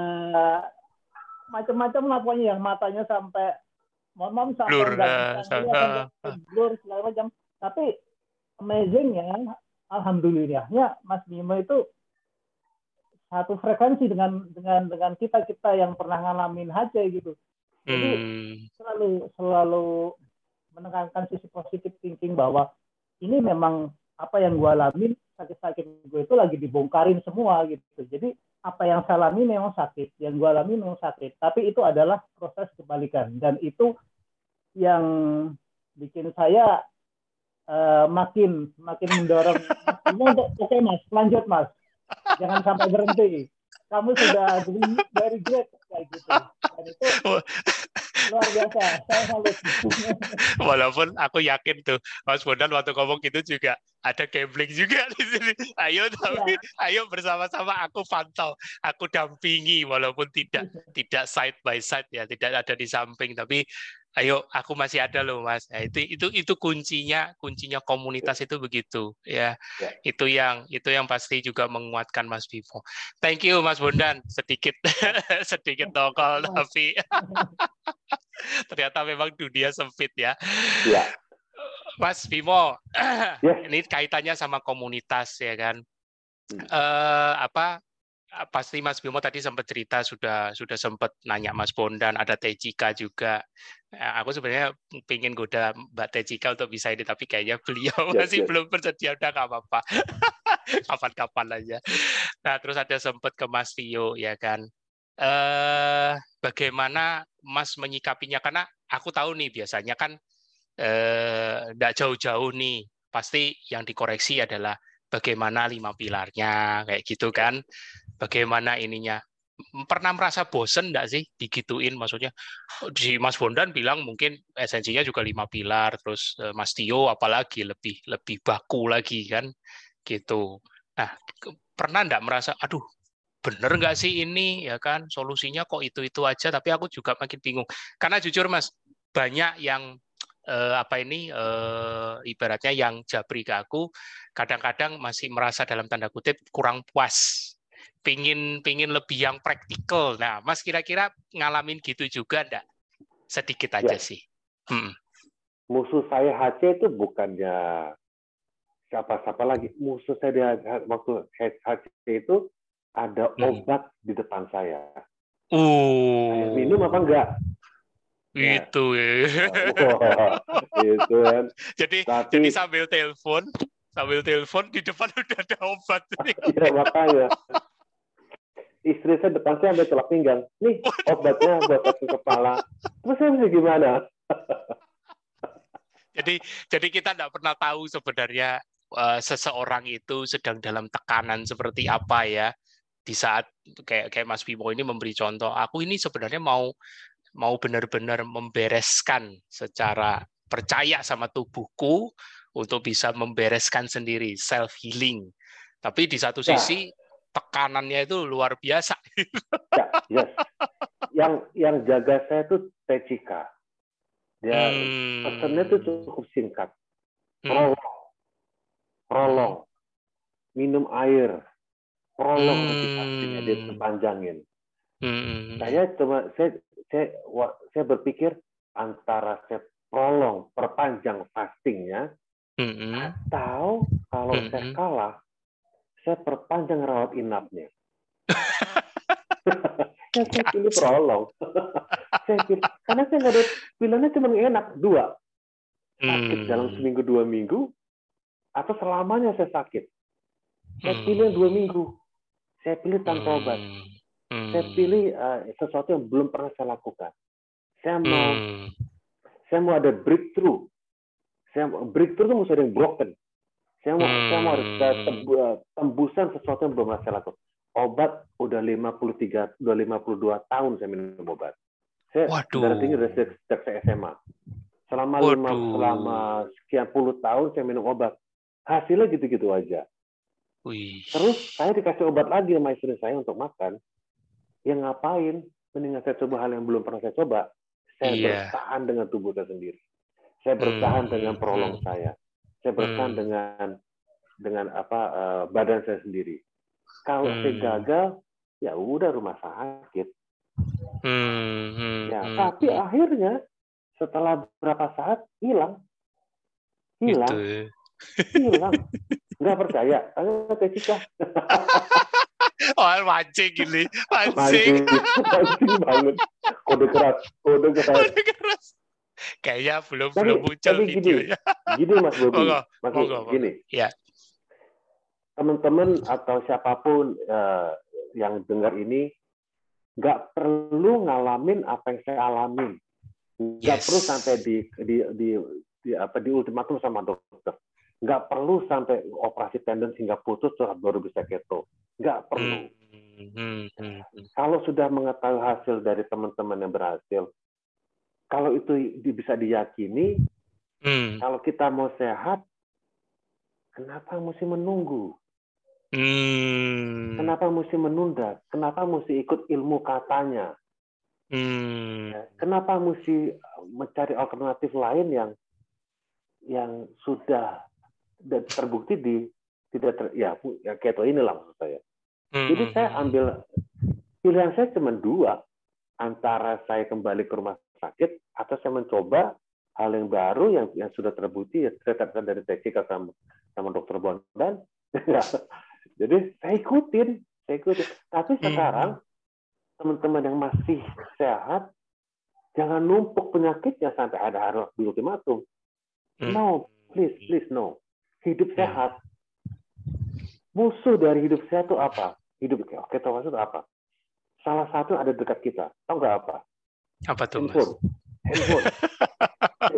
Speaker 3: macam-macam lah pokoknya yang matanya sampai mohon maaf sampai blur, uh, blur segala macam. Tapi amazing ya alhamdulillahnya Mas Bimo itu satu frekuensi dengan dengan dengan kita kita yang pernah ngalamin HC gitu. Jadi hmm. selalu selalu menekankan sisi positif thinking bahwa ini memang apa yang gue alamin sakit-sakit gue itu lagi dibongkarin semua gitu. Jadi apa yang saya alami memang sakit yang gue alami memang sakit. Tapi itu adalah proses kebalikan. Dan itu yang bikin saya uh, makin makin mendorong. Untuk oke okay, mas. Lanjut mas. Jangan sampai berhenti. Kamu sudah very great kayak gitu. Dan itu luar biasa. Saya salut. (laughs)
Speaker 1: Walaupun aku yakin tuh Mas Bondan waktu ngomong gitu juga ada gambling juga di sini. Ayo tapi ya. ayo bersama-sama aku pantau aku dampingi walaupun tidak tidak side by side ya tidak ada di samping. Tapi ayo aku masih ada loh mas nah, itu itu itu kuncinya kuncinya komunitas itu begitu ya. ya itu yang itu yang pasti juga menguatkan mas Vivo thank you mas Bondan sedikit (laughs) sedikit tokol tapi (laughs) ternyata memang dunia sempit ya, ya. Mas Bimo, (clears throat) yes. ini kaitannya sama komunitas ya kan. Hmm. Uh, apa pasti Mas Bimo tadi sempat cerita sudah sudah sempat nanya Mas Bondan ada Tejika juga. Ya, aku sebenarnya pingin goda Mbak Tejika untuk bisa ini tapi kayaknya (laughs) beliau yes, masih yes. belum bersedia udah nggak apa-apa. (laughs) Kapan-kapan aja. Nah terus ada sempat ke Mas Tio ya kan. Eh, bagaimana Mas menyikapinya karena aku tahu nih biasanya kan eh, jauh-jauh nih pasti yang dikoreksi adalah bagaimana lima pilarnya kayak gitu kan bagaimana ininya. Pernah merasa bosen enggak sih digituin? Maksudnya di Mas Bondan bilang mungkin esensinya juga lima pilar terus eh, Mas Tio apalagi lebih lebih baku lagi kan gitu. Nah pernah enggak merasa aduh bener nggak sih ini? Ya kan solusinya kok itu itu aja tapi aku juga makin bingung. Karena jujur Mas banyak yang eh, apa ini eh, ibaratnya yang jabri ke aku kadang-kadang masih merasa dalam tanda kutip kurang puas pingin pingin lebih yang praktikal. Nah, Mas kira-kira ngalamin gitu juga enggak? Sedikit aja ya. sih. Hmm.
Speaker 2: Musuh saya HC itu bukannya siapa-siapa lagi. Musuh saya di waktu HC itu ada hmm. obat di depan saya.
Speaker 1: Uh.
Speaker 2: minum apa enggak?
Speaker 1: Itu ya.
Speaker 2: Oh, itu kan. (laughs)
Speaker 1: Jadi Tapi, jadi sambil telepon, sambil telepon di depan (laughs) udah ada obat.
Speaker 2: Iya makanya istri saya depan saya ada celak pinggang. Nih obatnya buat sakit kepala. Terus saya bisa gimana?
Speaker 1: jadi jadi kita tidak pernah tahu sebenarnya uh, seseorang itu sedang dalam tekanan seperti apa ya di saat kayak kayak Mas Bimo ini memberi contoh. Aku ini sebenarnya mau mau benar-benar membereskan secara percaya sama tubuhku untuk bisa membereskan sendiri self healing. Tapi di satu ya. sisi tekanannya itu luar biasa. (laughs)
Speaker 2: Ya, yes. Yang yang jaga saya itu Techika. Dia hmm. pesannya itu cukup singkat. Prolong. Hmm. Prolong. Minum air. Prolong hmm. dia sepanjangin. Hmm. Saya cuma saya saya saya berpikir antara saya prolong perpanjang fastingnya hmm. atau kalau hmm. saya kalah saya perpanjang rawat inapnya. ya, (laughs) saya pilih prolong. (laughs) saya pilih, karena saya nggak ada pilihannya cuma enak dua. Sakit hmm. dalam seminggu dua minggu atau selamanya saya sakit. Saya hmm. pilih dua minggu. Saya pilih tanpa hmm. obat. Hmm. Saya pilih uh, sesuatu yang belum pernah saya lakukan. Saya mau, hmm. saya mau ada breakthrough. Saya breakthrough itu mesti ada yang broken. Saya mau, hmm. saya mau harus eh, tembusan sesuatu yang belum saya lakukan. Obat udah 53, udah 52 tahun saya minum obat. Saya Waduh. darah tinggi dari sejak saya SMA. Selama lima, selama sekian puluh tahun saya minum obat. Hasilnya gitu-gitu aja. Wih. Terus saya dikasih obat lagi sama istri saya untuk makan. Yang ngapain? Mendingan saya coba hal yang belum pernah saya coba. Saya yeah. bertahan dengan tubuh saya sendiri. Saya bertahan hmm. dengan prolong hmm. saya saya bertahan hmm. dengan dengan apa uh, badan saya sendiri. Kalau hmm. saya gagal, ya udah rumah sakit. Hmm. Hmm. Ya, hmm. tapi hmm. akhirnya setelah berapa saat hilang, hilang, gitu. hilang. (laughs) Nggak percaya, tanya Jessica. (laughs)
Speaker 1: Oh, mancing gini, mancing.
Speaker 2: Mancing, banget. Kode keras, kode keras. Kode keras.
Speaker 1: Kayaknya belum tapi, belum muncul tapi videonya.
Speaker 2: Gini, gini Mas Bobi, oh, Mas Bobi, gini.
Speaker 1: Ya.
Speaker 2: Teman-teman atau siapa pun uh, yang dengar ini nggak perlu ngalamin apa yang saya alamin. Nggak yes. perlu sampai di di di, di apa di ultimatum sama dokter. Nggak perlu sampai operasi tendon sehingga putus terus baru bisa keto. Nggak perlu. Hmm, hmm, hmm, hmm. Kalau sudah mengetahui hasil dari teman-teman yang berhasil, kalau itu bisa diyakini, hmm. kalau kita mau sehat, kenapa mesti menunggu? Hmm. Kenapa mesti menunda? Kenapa mesti ikut ilmu katanya? Hmm. Ya, kenapa mesti mencari alternatif lain yang yang sudah terbukti di tidak ter, ya ya keto inilah maksud saya. Hmm. Jadi saya ambil pilihan saya cuma dua antara saya kembali ke rumah sakit atau saya mencoba hal yang baru yang yang sudah terbukti ya saya dari TK sama sama dokter Bondan. (laughs) Jadi saya ikutin saya ikutin. Tapi hmm. sekarang teman-teman yang masih sehat jangan numpuk penyakitnya sampai ada harus di ultimatum. Hmm. no please please no. Hidup hmm. sehat. Musuh dari hidup sehat itu apa? Hidup oke maksud apa? Salah satu ada dekat kita. Tahu nggak apa
Speaker 1: apa tuh
Speaker 2: handphone. Handphone.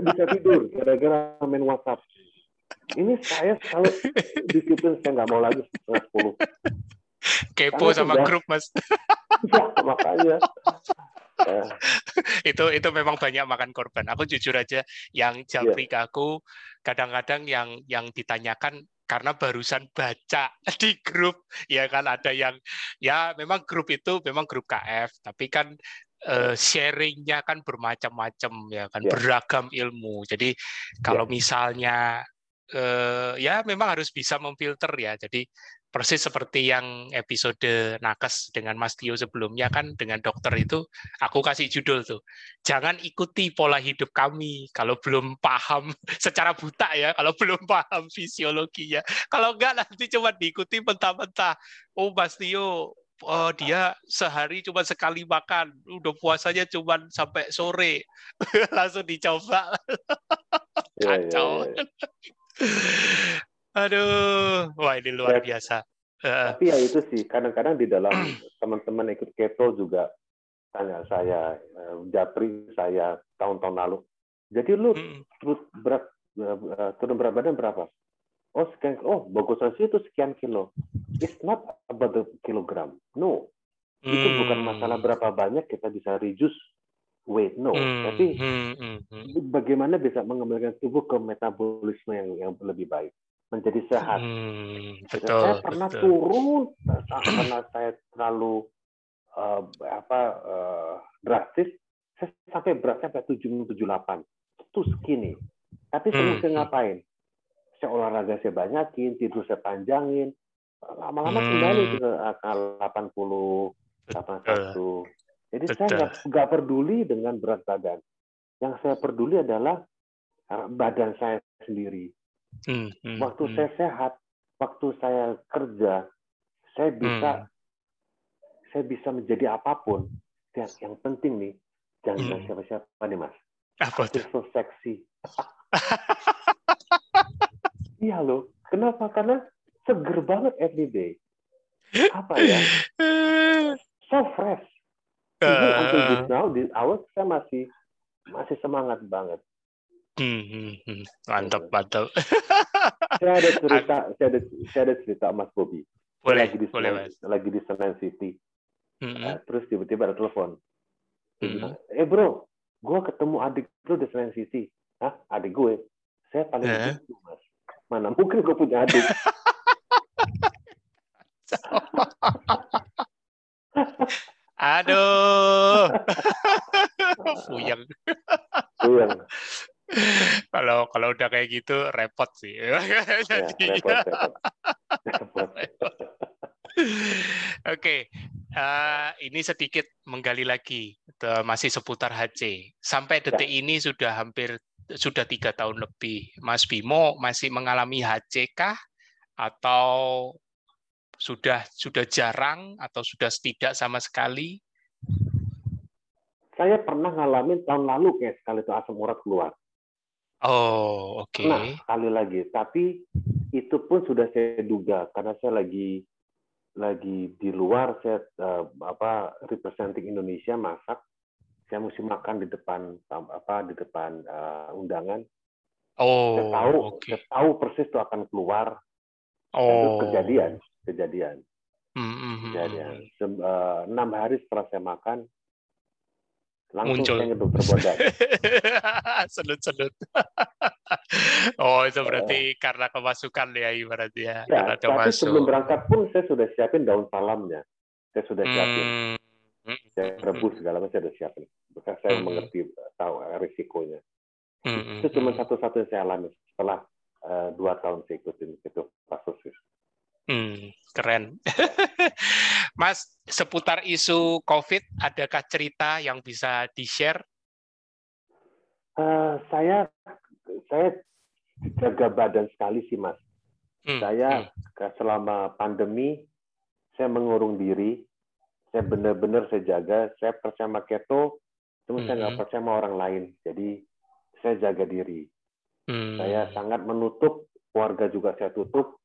Speaker 2: Bisa tidur gara-gara main WhatsApp. Ini saya kalau disiplin saya nggak mau lagi sepuluh.
Speaker 1: Kepo Karena sama sudah, grup mas.
Speaker 2: Ya, makanya.
Speaker 1: Itu itu memang banyak makan korban. Aku jujur aja yang japri yeah. aku kadang-kadang yang yang ditanyakan karena barusan baca (laughs) di grup ya kan? Ada yang ya memang grup itu memang grup KF tapi kan uh, sharingnya kan bermacam-macam ya kan yeah. beragam ilmu. Jadi kalau yeah. misalnya uh, ya memang harus bisa memfilter ya. Jadi persis seperti yang episode nakes dengan Mas Tio sebelumnya kan dengan dokter itu aku kasih judul tuh jangan ikuti pola hidup kami kalau belum paham (laughs) secara buta ya kalau belum paham fisiologinya kalau enggak nanti cuma diikuti mentah-mentah oh Mas Tio oh, dia sehari cuma sekali makan udah puasanya cuma sampai sore (laughs) langsung dicoba (laughs) iya, iya, kacau yeah. (laughs) Aduh, wah ini luar ya, biasa.
Speaker 2: Tapi ya itu sih, kadang-kadang di dalam (clears throat) teman-teman ikut keto juga tanya saya, eh, japri saya tahun-tahun lalu. Jadi lu turun berat eh, turun berat badan berapa? Oh sekian, oh bagusan sih itu sekian kilo. It's not about the kilogram. No, itu hmm. bukan masalah berapa banyak kita bisa reduce weight. No, hmm. tapi hmm. bagaimana bisa mengembalikan tubuh ke metabolisme yang yang lebih baik menjadi sehat. Hmm, betul, saya pernah betul. turun karena saya terlalu uh, apa uh, drastis, saya sampai berat sampai tujuh tujuh delapan, itu skinny. Tapi saya hmm. hmm. ngapain? Saya olahraga saya banyakin, tidur saya panjangin, lama-lama hmm. kembali ke angka 80, 81. Jadi Betul. saya nggak peduli dengan berat badan. Yang saya peduli adalah uh, badan saya sendiri. Hmm, hmm, waktu hmm. saya sehat, waktu saya kerja, saya bisa hmm. saya bisa menjadi apa pun. Yang, yang penting nih, jangan hmm. siapa-siapa nih mas.
Speaker 1: Apa itu?
Speaker 2: So seksi. (laughs) iya loh. Kenapa? Karena seger banget every day. Apa ya? (laughs) So fresh. Even until this uh. now, this hour, saya masih masih semangat banget.
Speaker 1: Hmm, hmm, hmm. Mantap, mantap. (laughs)
Speaker 2: saya ada cerita, saya ada, saya ada cerita Mas Bobi.
Speaker 1: Boleh,
Speaker 2: lagi di
Speaker 1: boleh,
Speaker 2: Senan, Mas. Lagi di Senan City. Mm-hmm. Uh, terus tiba-tiba ada telepon. Mm-hmm. eh bro, gue ketemu adik bro di Senan City. Hah? Adik gue? Saya paling uh. gitu, Mas. Mana mungkin gue punya adik.
Speaker 1: Aduh. (laughs) Puyeng.
Speaker 2: Puyeng
Speaker 1: kalau kalau udah kayak gitu repot sih. Ya, repot, repot. (laughs) Oke, okay. uh, eh, ini sedikit menggali lagi masih seputar HC. Sampai ya. detik ya. ini sudah hampir sudah tiga tahun lebih. Mas Bimo masih mengalami HC kah? Atau sudah sudah jarang atau sudah tidak sama sekali?
Speaker 2: Saya pernah ngalamin tahun lalu kayak sekali itu asam urat keluar.
Speaker 1: Oh, oke. Okay.
Speaker 2: Nah, sekali lagi, tapi itu pun sudah saya duga karena saya lagi lagi di luar saya uh, apa representing Indonesia masak saya mesti makan di depan apa di depan uh, undangan
Speaker 1: oh
Speaker 2: saya tahu
Speaker 1: okay.
Speaker 2: saya tahu persis itu akan keluar
Speaker 1: oh itu
Speaker 2: kejadian kejadian
Speaker 1: mm -hmm.
Speaker 2: kejadian uh, enam hari setelah saya makan langsung
Speaker 1: muncul.
Speaker 2: saya dokter Bondan. (laughs)
Speaker 1: Sedut-sedut. (laughs) oh, itu berarti uh, karena kemasukan ya ibaratnya. Ya,
Speaker 2: karena tapi masuk. sebelum berangkat pun saya sudah siapin daun salamnya. Saya sudah siapin. Hmm. Saya rebus segala macam sudah siapin. Bekas saya hmm. mengerti tahu risikonya. Hmm. Itu cuma satu-satu yang saya alami setelah uh, dua tahun saya ikutin itu kasus.
Speaker 1: Hmm, keren. (laughs) Mas, seputar isu COVID, adakah cerita yang bisa di-share?
Speaker 2: Uh, saya saya jaga badan sekali sih mas. Hmm. Saya hmm. selama pandemi saya mengurung diri, saya benar-benar saya jaga, saya percaya sama keto, cuma hmm. saya nggak percaya sama orang lain. Jadi saya jaga diri. Hmm. Saya sangat menutup, keluarga juga saya tutup,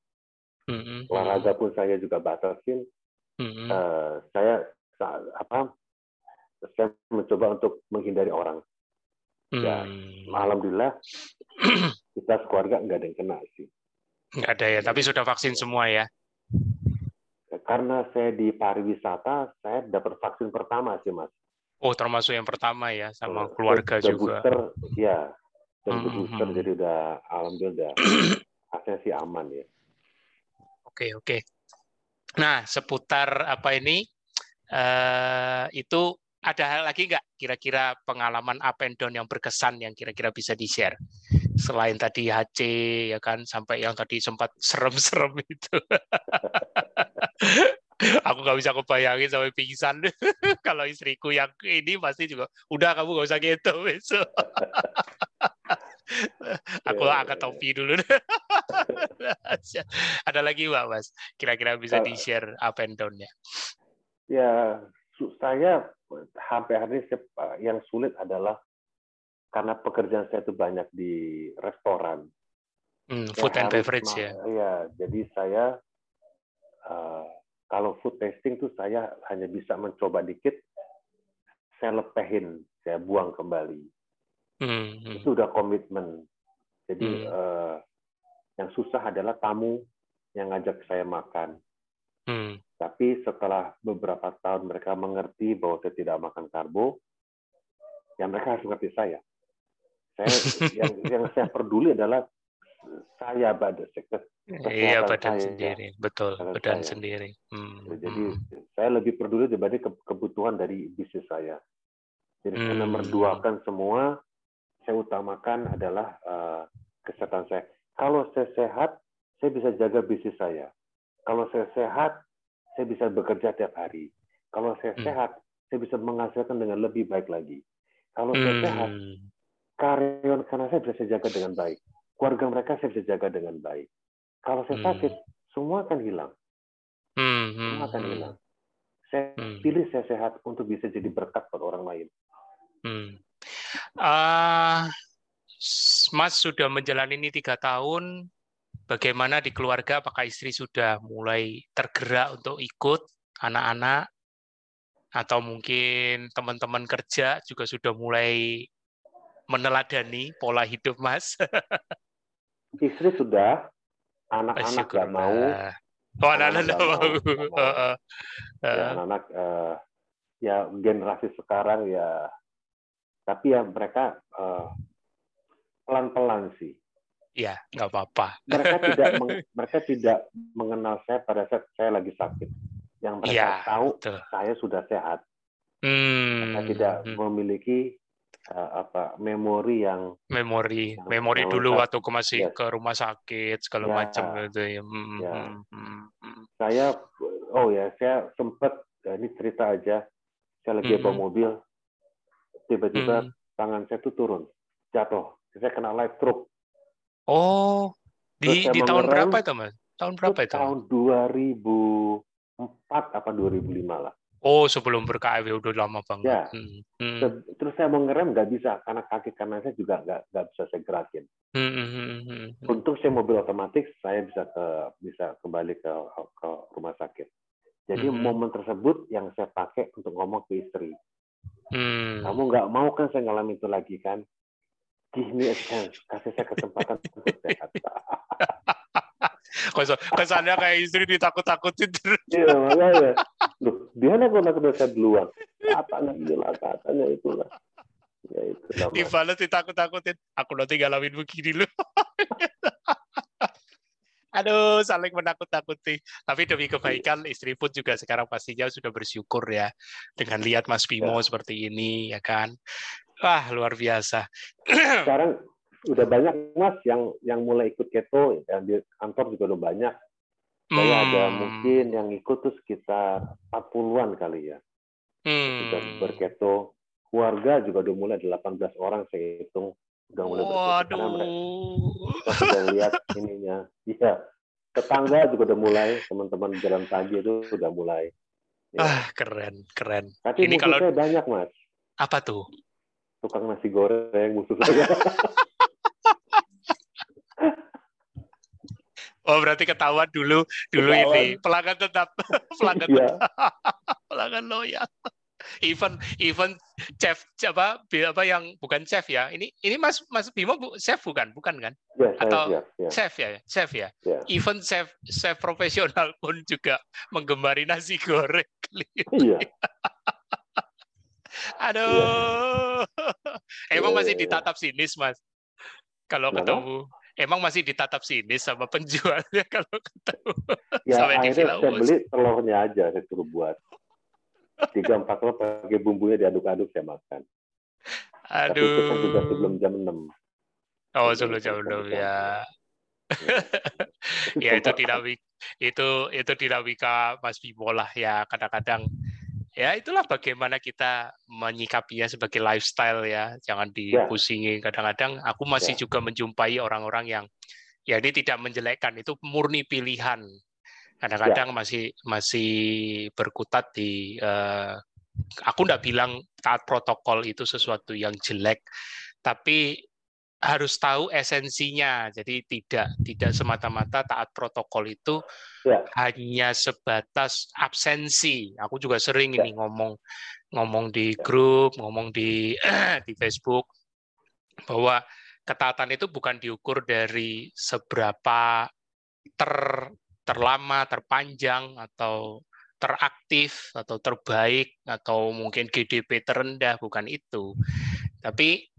Speaker 2: hmm. olahraga pun saya juga batasin. Hmm. Uh, saya apa? Saya mencoba untuk menghindari orang. Ya, hmm. alhamdulillah (clears throat) kita sekeluarga nggak ada yang kena sih.
Speaker 1: Nggak ada ya, tapi sudah vaksin semua ya?
Speaker 2: Karena saya di pariwisata, saya dapat vaksin pertama sih mas.
Speaker 1: Oh, termasuk yang pertama ya, sama keluarga
Speaker 2: saya
Speaker 1: juga.
Speaker 2: Booster, ya, dan hmm. booster, hmm. jadi udah alhamdulillah (clears throat) hasilnya sih aman ya.
Speaker 1: Oke oke. Nah seputar apa ini? Uh, itu ada hal lagi nggak kira-kira pengalaman up and down yang berkesan yang kira-kira bisa di-share? Selain tadi HC ya kan sampai yang tadi sempat serem-serem itu. (laughs) aku nggak bisa kebayangin sampai pingsan. (laughs) Kalau istriku yang ini pasti juga udah kamu nggak usah gitu besok. (laughs) Aku yeah, angkat iya, topi dulu. (laughs) Ada lagi mbak mas? Kira-kira bisa di share up and down-nya.
Speaker 2: Ya saya sampai hari ini yang sulit adalah karena pekerjaan saya itu banyak di restoran.
Speaker 1: Hmm, food and beverage ya.
Speaker 2: Ya, jadi saya uh, kalau food tasting tuh saya hanya bisa mencoba dikit, saya lepehin, saya buang kembali. Hmm, hmm. Itu udah komitmen. Jadi hmm. uh, yang susah adalah tamu yang ngajak saya makan. Hmm. Tapi setelah beberapa tahun mereka mengerti bahwa saya tidak makan karbo, ya mereka harus mengerti saya. Saya (laughs) yang yang saya peduli adalah saya pada
Speaker 1: Iya badan saya, sendiri, ya. betul badan saya. sendiri. Hmm.
Speaker 2: Jadi hmm. saya lebih peduli dibanding kebutuhan dari bisnis saya. Jadi hmm. saya nomor dua kan semua, saya utamakan adalah uh, kesehatan saya. Kalau saya sehat, saya bisa jaga bisnis saya. Kalau saya sehat, saya bisa bekerja tiap hari. Kalau saya hmm. sehat, saya bisa menghasilkan dengan lebih baik lagi. Kalau hmm. saya sehat, karyawan karena saya bisa saya jaga dengan baik. Keluarga mereka saya bisa jaga dengan baik. Kalau saya hmm. sakit, semua akan hilang. Hmm. Semua akan hmm. hilang. Saya hmm. pilih saya sehat untuk bisa jadi berkat buat orang lain.
Speaker 1: Hmm. Uh, Mas sudah menjalani ini tiga tahun, bagaimana di keluarga apakah istri sudah mulai tergerak untuk ikut anak-anak atau mungkin teman-teman kerja juga sudah mulai meneladani pola hidup Mas? (laughs)
Speaker 2: istri sudah, anak-anak nggak mau.
Speaker 1: Oh, anak-anak nggak mau. (laughs)
Speaker 2: Ya, anak-anak uh, ya generasi sekarang ya, tapi ya mereka uh, pelan-pelan sih
Speaker 1: Ya, nggak apa-apa.
Speaker 2: Mereka (laughs) tidak mereka tidak mengenal saya pada saat saya lagi sakit. Yang mereka ya, tahu betul. saya sudah sehat. Hmm. Mereka tidak hmm. memiliki apa memori yang
Speaker 1: memori yang memori dulu waktu aku masih yes. ke rumah sakit segala ya. macam gitu ya. Hmm,
Speaker 2: ya. Hmm, hmm, hmm. Saya oh ya saya sempat ya ini cerita aja. Saya lagi hmm. bawa mobil, tiba-tiba hmm. tangan saya tuh turun, jatuh. Saya kena light stroke
Speaker 1: Oh, di di tahun berapa itu, Mas? Tahun berapa itu?
Speaker 2: Tahun 2004 apa 2005 lah.
Speaker 1: Oh, sebelum ber-KW udah lama banget.
Speaker 2: Ya. Hmm. Hmm. Terus saya mau ngerem nggak bisa karena kaki kanan saya juga nggak nggak bisa saya gerakin. Hmm, hmm. Hmm. hmm. Untuk saya mobil otomatis saya bisa ke bisa kembali ke ke rumah sakit. Jadi hmm. momen tersebut yang saya pakai untuk ngomong ke istri. Hmm. Kamu nggak mau kan saya ngalamin itu lagi kan? give me a chance, kasih saya kesempatan untuk sehat. (laughs)
Speaker 1: Kesannya kayak istri ditakut-takutin terus.
Speaker 2: Iya, makanya. Loh, dia nak nakut saya duluan. Katanya itulah, katanya itulah.
Speaker 1: Ya. Dibalas ditakut-takutin. Aku nanti ngalamin begini loh. (laughs) Aduh, saling menakut-nakuti. Tapi demi kebaikan istri pun juga sekarang pastinya sudah bersyukur ya dengan lihat Mas Bimo ya. seperti ini ya kan. Wah, luar biasa. (clears throat)
Speaker 2: Sekarang udah banyak Mas yang yang mulai ikut keto, ya, di kantor juga udah banyak. Saya hmm. ada mungkin yang ikut tuh sekitar 40-an kali ya. Hmm. Sudah berketo. keluarga juga udah mulai 18 orang saya hitung udah mulai
Speaker 1: Waduh.
Speaker 2: sudah lihat ininya. Iya. Tetangga juga udah mulai, teman-teman jalan pagi itu udah mulai.
Speaker 1: Ya. Ah, keren, keren.
Speaker 2: Tapi Ini kalau banyak, Mas.
Speaker 1: Apa tuh?
Speaker 2: Tukang nasi goreng musuh saya. (laughs)
Speaker 1: Oh berarti ketahuan dulu dulu ketahuan. ini pelanggan tetap (laughs) pelanggan yeah. (laughs) pelanggan loyal. Even even chef apa apa yang bukan chef ya. Ini ini Mas Mas Bimo bu, chef bukan bukan kan?
Speaker 2: Yeah,
Speaker 1: Atau
Speaker 2: yeah, yeah.
Speaker 1: chef ya chef ya. Yeah. Even chef chef profesional pun juga menggemari nasi goreng. Iya. (laughs) Aduh. Yeah. Emang masih iya, iya. ditatap sinis Mas. Kalau ketemu emang masih ditatap sini sama penjualnya (laughs) kalau ketemu?
Speaker 2: Ya, sampai di saya beli telurnya aja saya suruh buat. Tiga empat telur pakai bumbunya diaduk-aduk saya makan.
Speaker 1: Aduh Tapi itu
Speaker 2: kan juga sebelum jam enam.
Speaker 1: Oh sebelum jam enam ya. (laughs) Ya itu dinamik itu itu dinamika Mas Bimo lah ya. Kadang-kadang ya itulah bagaimana kita menyikapinya sebagai lifestyle ya jangan ya. dipusingi kadang-kadang aku masih ya. juga menjumpai orang-orang yang ya ini tidak menjelekkan itu murni pilihan kadang-kadang ya. masih masih berkutat di uh, aku tidak bilang taat protokol itu sesuatu yang jelek tapi harus tahu esensinya. Jadi tidak tidak semata-mata taat protokol itu ya. hanya sebatas absensi. Aku juga sering ya. ini ngomong ngomong di grup, ngomong di (clears throat) di Facebook bahwa ketaatan itu bukan diukur dari seberapa ter terlama, terpanjang atau teraktif atau terbaik atau mungkin GDP terendah bukan itu. Tapi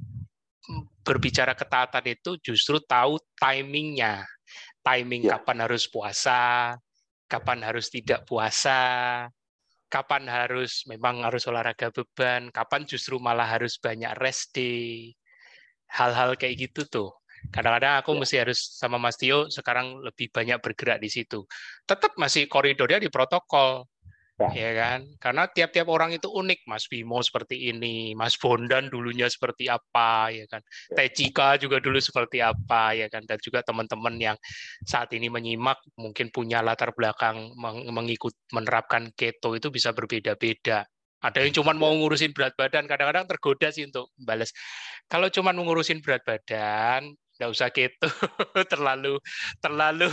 Speaker 1: berbicara ketaatan itu justru tahu timingnya, timing ya. kapan harus puasa, kapan harus tidak puasa, kapan harus memang harus olahraga beban, kapan justru malah harus banyak rest day, hal-hal kayak gitu tuh. Kadang-kadang aku ya. mesti harus sama Mas Tio sekarang lebih banyak bergerak di situ. Tetap masih koridornya di protokol. Ya. ya kan? Karena tiap-tiap orang itu unik, Mas Bimo seperti ini, Mas Bondan dulunya seperti apa, ya kan? Ya. Tejika juga dulu seperti apa, ya kan? Dan juga teman-teman yang saat ini menyimak mungkin punya latar belakang mengikut menerapkan keto itu bisa berbeda-beda. Ada yang cuma mau ngurusin berat badan, kadang-kadang tergoda sih untuk balas. Kalau cuma ngurusin berat badan, nggak usah keto (laughs) terlalu terlalu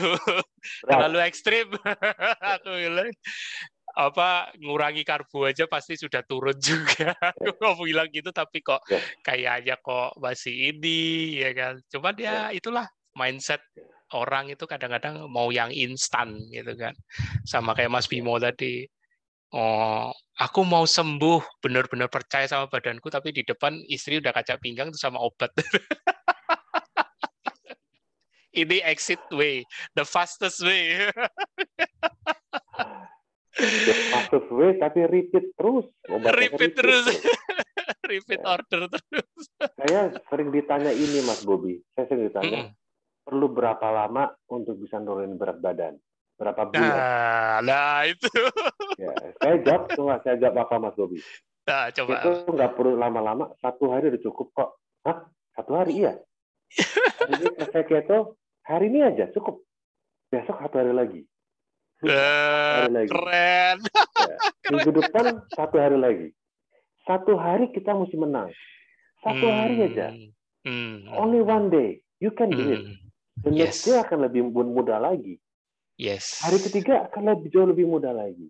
Speaker 1: terlalu ekstrim (laughs) aku bilang apa ngurangi karbo aja pasti sudah turun juga. (laughs) Aku mau bilang gitu tapi kok yeah. kayaknya kok masih ini ya kan. Cuman ya yeah. itulah mindset orang itu kadang-kadang mau yang instan gitu kan. Sama kayak Mas Bimo tadi. Oh, aku mau sembuh, benar-benar percaya sama badanku tapi di depan istri udah kaca pinggang tuh sama obat. (laughs) ini exit way, the fastest way. (laughs)
Speaker 2: masuk tapi repeat terus.
Speaker 1: Repeat, repeat terus. (laughs) repeat ya. order terus.
Speaker 2: Saya sering ditanya ini Mas Bobi. Saya sering ditanya, mm. perlu berapa lama untuk bisa nurunin berat badan? Berapa bulan?
Speaker 1: Nah, nah itu. (laughs)
Speaker 2: Ya, saya jawab semua, saya jawab apa Mas Bobi?
Speaker 1: Nah, coba.
Speaker 2: Itu nggak perlu lama-lama, satu hari udah cukup kok. Hah? Satu hari iya. (laughs) Hari ini saya keto, hari ini aja cukup. Besok satu hari lagi.
Speaker 1: Uh, lagi. Keren.
Speaker 2: Ya. Minggu depan satu hari lagi. Satu hari kita mesti menang. Satu hmm. hari aja. Hmm. Only one day. You can do it. Hmm. Dan yes. next day akan lebih mudah lagi.
Speaker 1: Yes.
Speaker 2: Hari ketiga akan lebih jauh lebih mudah lagi.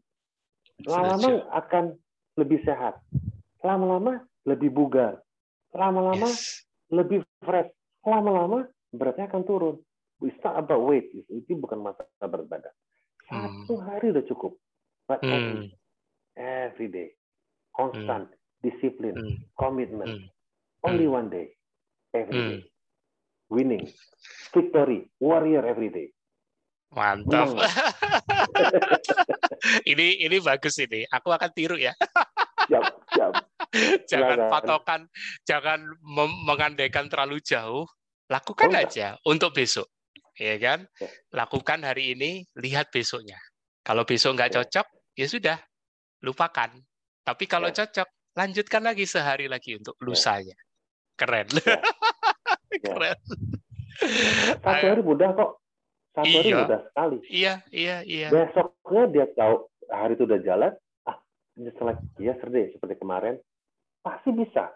Speaker 2: Lama-lama akan lebih sehat. Lama-lama lebih bugar. Lama-lama yes. lebih fresh. Lama-lama beratnya akan turun. It's not about weight. Itu bukan masalah berat badan. Satu hmm. hari udah cukup. But hmm. every day, constant, hmm. disiplin, hmm. commitment. Hmm. Only hmm. one day, every hmm. day. Winning, victory, warrior every day.
Speaker 1: Mantap. (laughs) ini ini bagus ini. Aku akan tiru ya.
Speaker 2: siap, (laughs) siap.
Speaker 1: jangan patokan, jangan mengandaikan terlalu jauh. Lakukan oh, aja untuk besok ya kan? Ya. Lakukan hari ini, lihat besoknya. Kalau besok nggak ya. cocok, ya sudah, lupakan. Tapi kalau ya. cocok, lanjutkan lagi sehari lagi untuk ya. lusanya. Keren. Ya. (laughs)
Speaker 2: Keren. Satu hari mudah kok. Satu iya. hari mudah sekali.
Speaker 1: Iya, iya, iya.
Speaker 2: Besoknya dia tahu hari itu udah jalan, ah, setelah yesterday seperti kemarin, pasti bisa.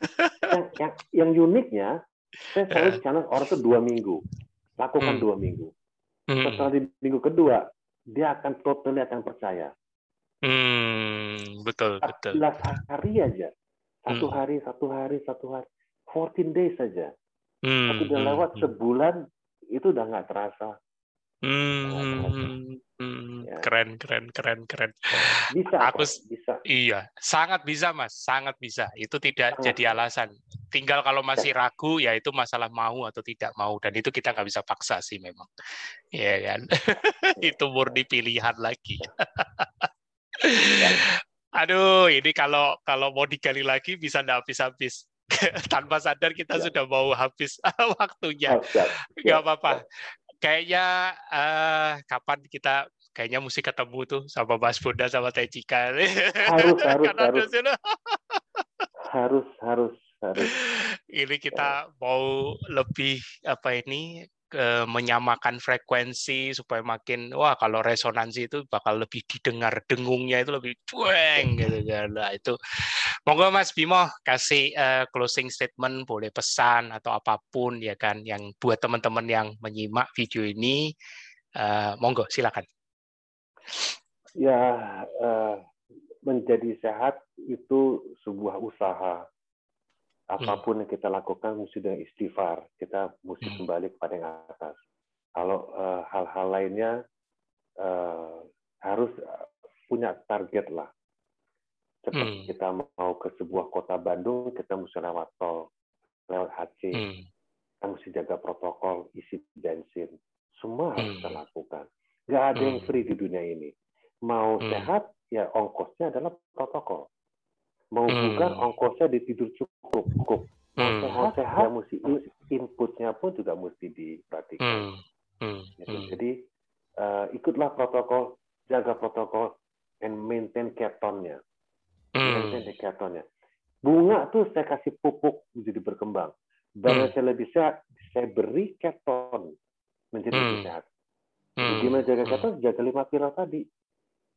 Speaker 2: (laughs) yang, yang, yang uniknya, saya selalu challenge orang itu dua minggu. Lakukan hmm. dua minggu. Hmm. Setelah di minggu kedua, dia akan totally akan percaya.
Speaker 1: Hmm, betul, betul.
Speaker 2: hari aja. Satu hmm. hari, satu hari, satu hari. 14 days saja. Hmm. Tapi udah hmm, lewat hmm. sebulan, itu udah nggak terasa.
Speaker 1: Hmm, hmm, ya. keren, keren, keren, keren.
Speaker 2: Bisa, aku bisa.
Speaker 1: Iya, sangat bisa, mas, sangat bisa. Itu tidak sangat. jadi alasan. Tinggal kalau masih ya. ragu, ya itu masalah mau atau tidak mau, dan itu kita nggak bisa paksa sih memang, ya kan? (laughs) Ya. itu murni pilihan lagi. Ya. (laughs) Aduh, ini kalau kalau mau digali lagi bisa nggak habis-habis. (laughs) Tanpa sadar kita ya. sudah mau habis waktunya. Nggak apa-apa kayaknya uh, kapan kita kayaknya mesti ketemu tuh sama Mas Bunda sama Teh Cika.
Speaker 2: Harus (laughs) harus harus. harus harus harus.
Speaker 1: Ini kita mau lebih apa ini menyamakan frekuensi supaya makin wah kalau resonansi itu bakal lebih didengar dengungnya itu lebih cueng gitu kan. Nah itu. Monggo Mas Bimo kasih uh, closing statement boleh pesan atau apa pun ya kan yang buat teman-teman yang menyimak video ini. Uh, monggo silakan.
Speaker 2: Ya menjadi sehat itu sebuah usaha. Apa pun yang kita lakukan mesti dengan istighfar. Kita mesti hmm. kembali kepada yang atas. Kalau uh, hal-hal lainnya uh, harus punya target lah. Seperti hmm. kita mau ke sebuah kota Bandung kita mesti lewat tol lewat HC hmm. kita mesti jaga protokol isi bensin. Semua harus kita lakukan. Nggak ada yang free di dunia ini. Mau sehat ya ongkosnya adalah protokol mau hmm. bukan ongkosnya di tidur cukup cukup hmm. sehat sehat ya mesti inputnya pun juga mesti diperhatikan hmm. Hmm. Gitu. Hmm. jadi uh, ikutlah protokol jaga protokol and maintain ketonnya hmm. maintain ketonnya bunga tuh saya kasih pupuk menjadi berkembang dan hmm. saya lebih sehat saya beri keton menjadi hmm. sehat hmm. gimana jaga hmm. keton jaga lima pilar tadi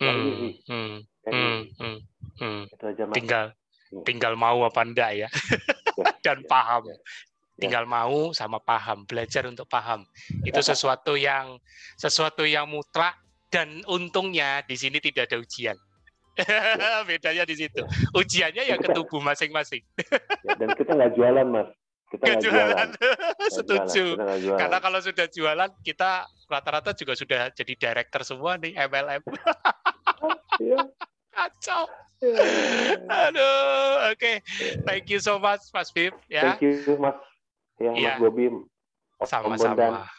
Speaker 1: hmm. Hmm. Hmm. Hmm. Hmm. Itu aja mas. Tinggal hmm. tinggal mau apa enggak ya, ya (laughs) dan ya, paham. Ya, tinggal mau sama paham, belajar untuk paham. Itu sesuatu yang sesuatu yang mutlak dan untungnya di sini tidak ada ujian. (laughs) Bedanya di situ. Ujiannya ya ke tubuh masing-masing.
Speaker 2: dan kita nggak jualan, Mas. Kita nggak (laughs) jualan.
Speaker 1: Setuju. Jualan. Karena kalau sudah jualan, kita rata-rata juga sudah jadi director semua nih MLM. Iya kacau. Aduh, oke. Okay. Thank you so much, Mas Bim.
Speaker 2: Ya. Thank you, Mas. Ya. Mas Bobim.
Speaker 1: Sama-sama.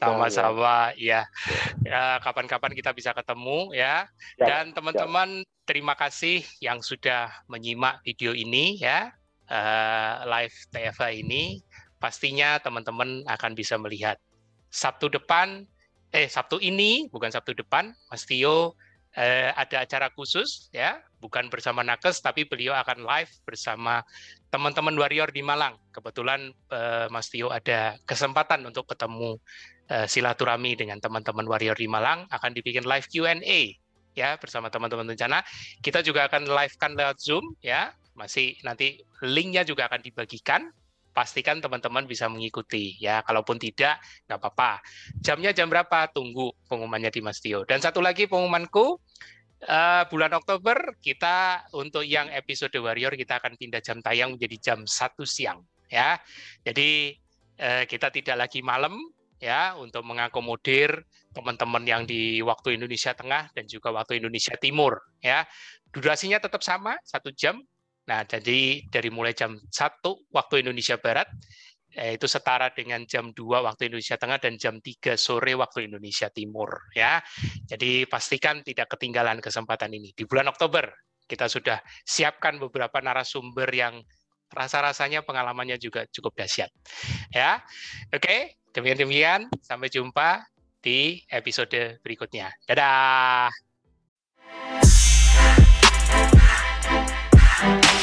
Speaker 1: Sama-sama, ya. ya. Kapan-kapan kita bisa ketemu, ya. ya Dan teman-teman, ya. terima kasih yang sudah menyimak video ini, ya. Uh, live TFA ini. Pastinya teman-teman akan bisa melihat. Sabtu depan, eh Sabtu ini, bukan Sabtu depan, Mas Tio eh, ada acara khusus ya, bukan bersama Nakes tapi beliau akan live bersama teman-teman warrior di Malang. Kebetulan eh, Mas Tio ada kesempatan untuk ketemu eh, silaturahmi dengan teman-teman warrior di Malang akan dibikin live Q&A ya bersama teman-teman rencana. Kita juga akan live kan lewat Zoom ya. Masih nanti linknya juga akan dibagikan pastikan teman-teman bisa mengikuti ya. Kalaupun tidak, nggak apa-apa. Jamnya jam berapa? Tunggu pengumumannya di Mas Tio. Dan satu lagi pengumumanku, uh, bulan Oktober kita untuk yang episode Warrior kita akan pindah jam tayang menjadi jam satu siang ya. Jadi uh, kita tidak lagi malam ya untuk mengakomodir teman-teman yang di waktu Indonesia Tengah dan juga waktu Indonesia Timur ya. Durasinya tetap sama satu jam Nah, jadi dari mulai jam 1 waktu Indonesia Barat, itu setara dengan jam 2 waktu Indonesia Tengah dan jam 3 sore waktu Indonesia Timur. ya. Jadi pastikan tidak ketinggalan kesempatan ini. Di bulan Oktober, kita sudah siapkan beberapa narasumber yang rasa-rasanya pengalamannya juga cukup dahsyat. Ya, Oke, demikian-demikian. Sampai jumpa di episode berikutnya. Dadah! Thank you.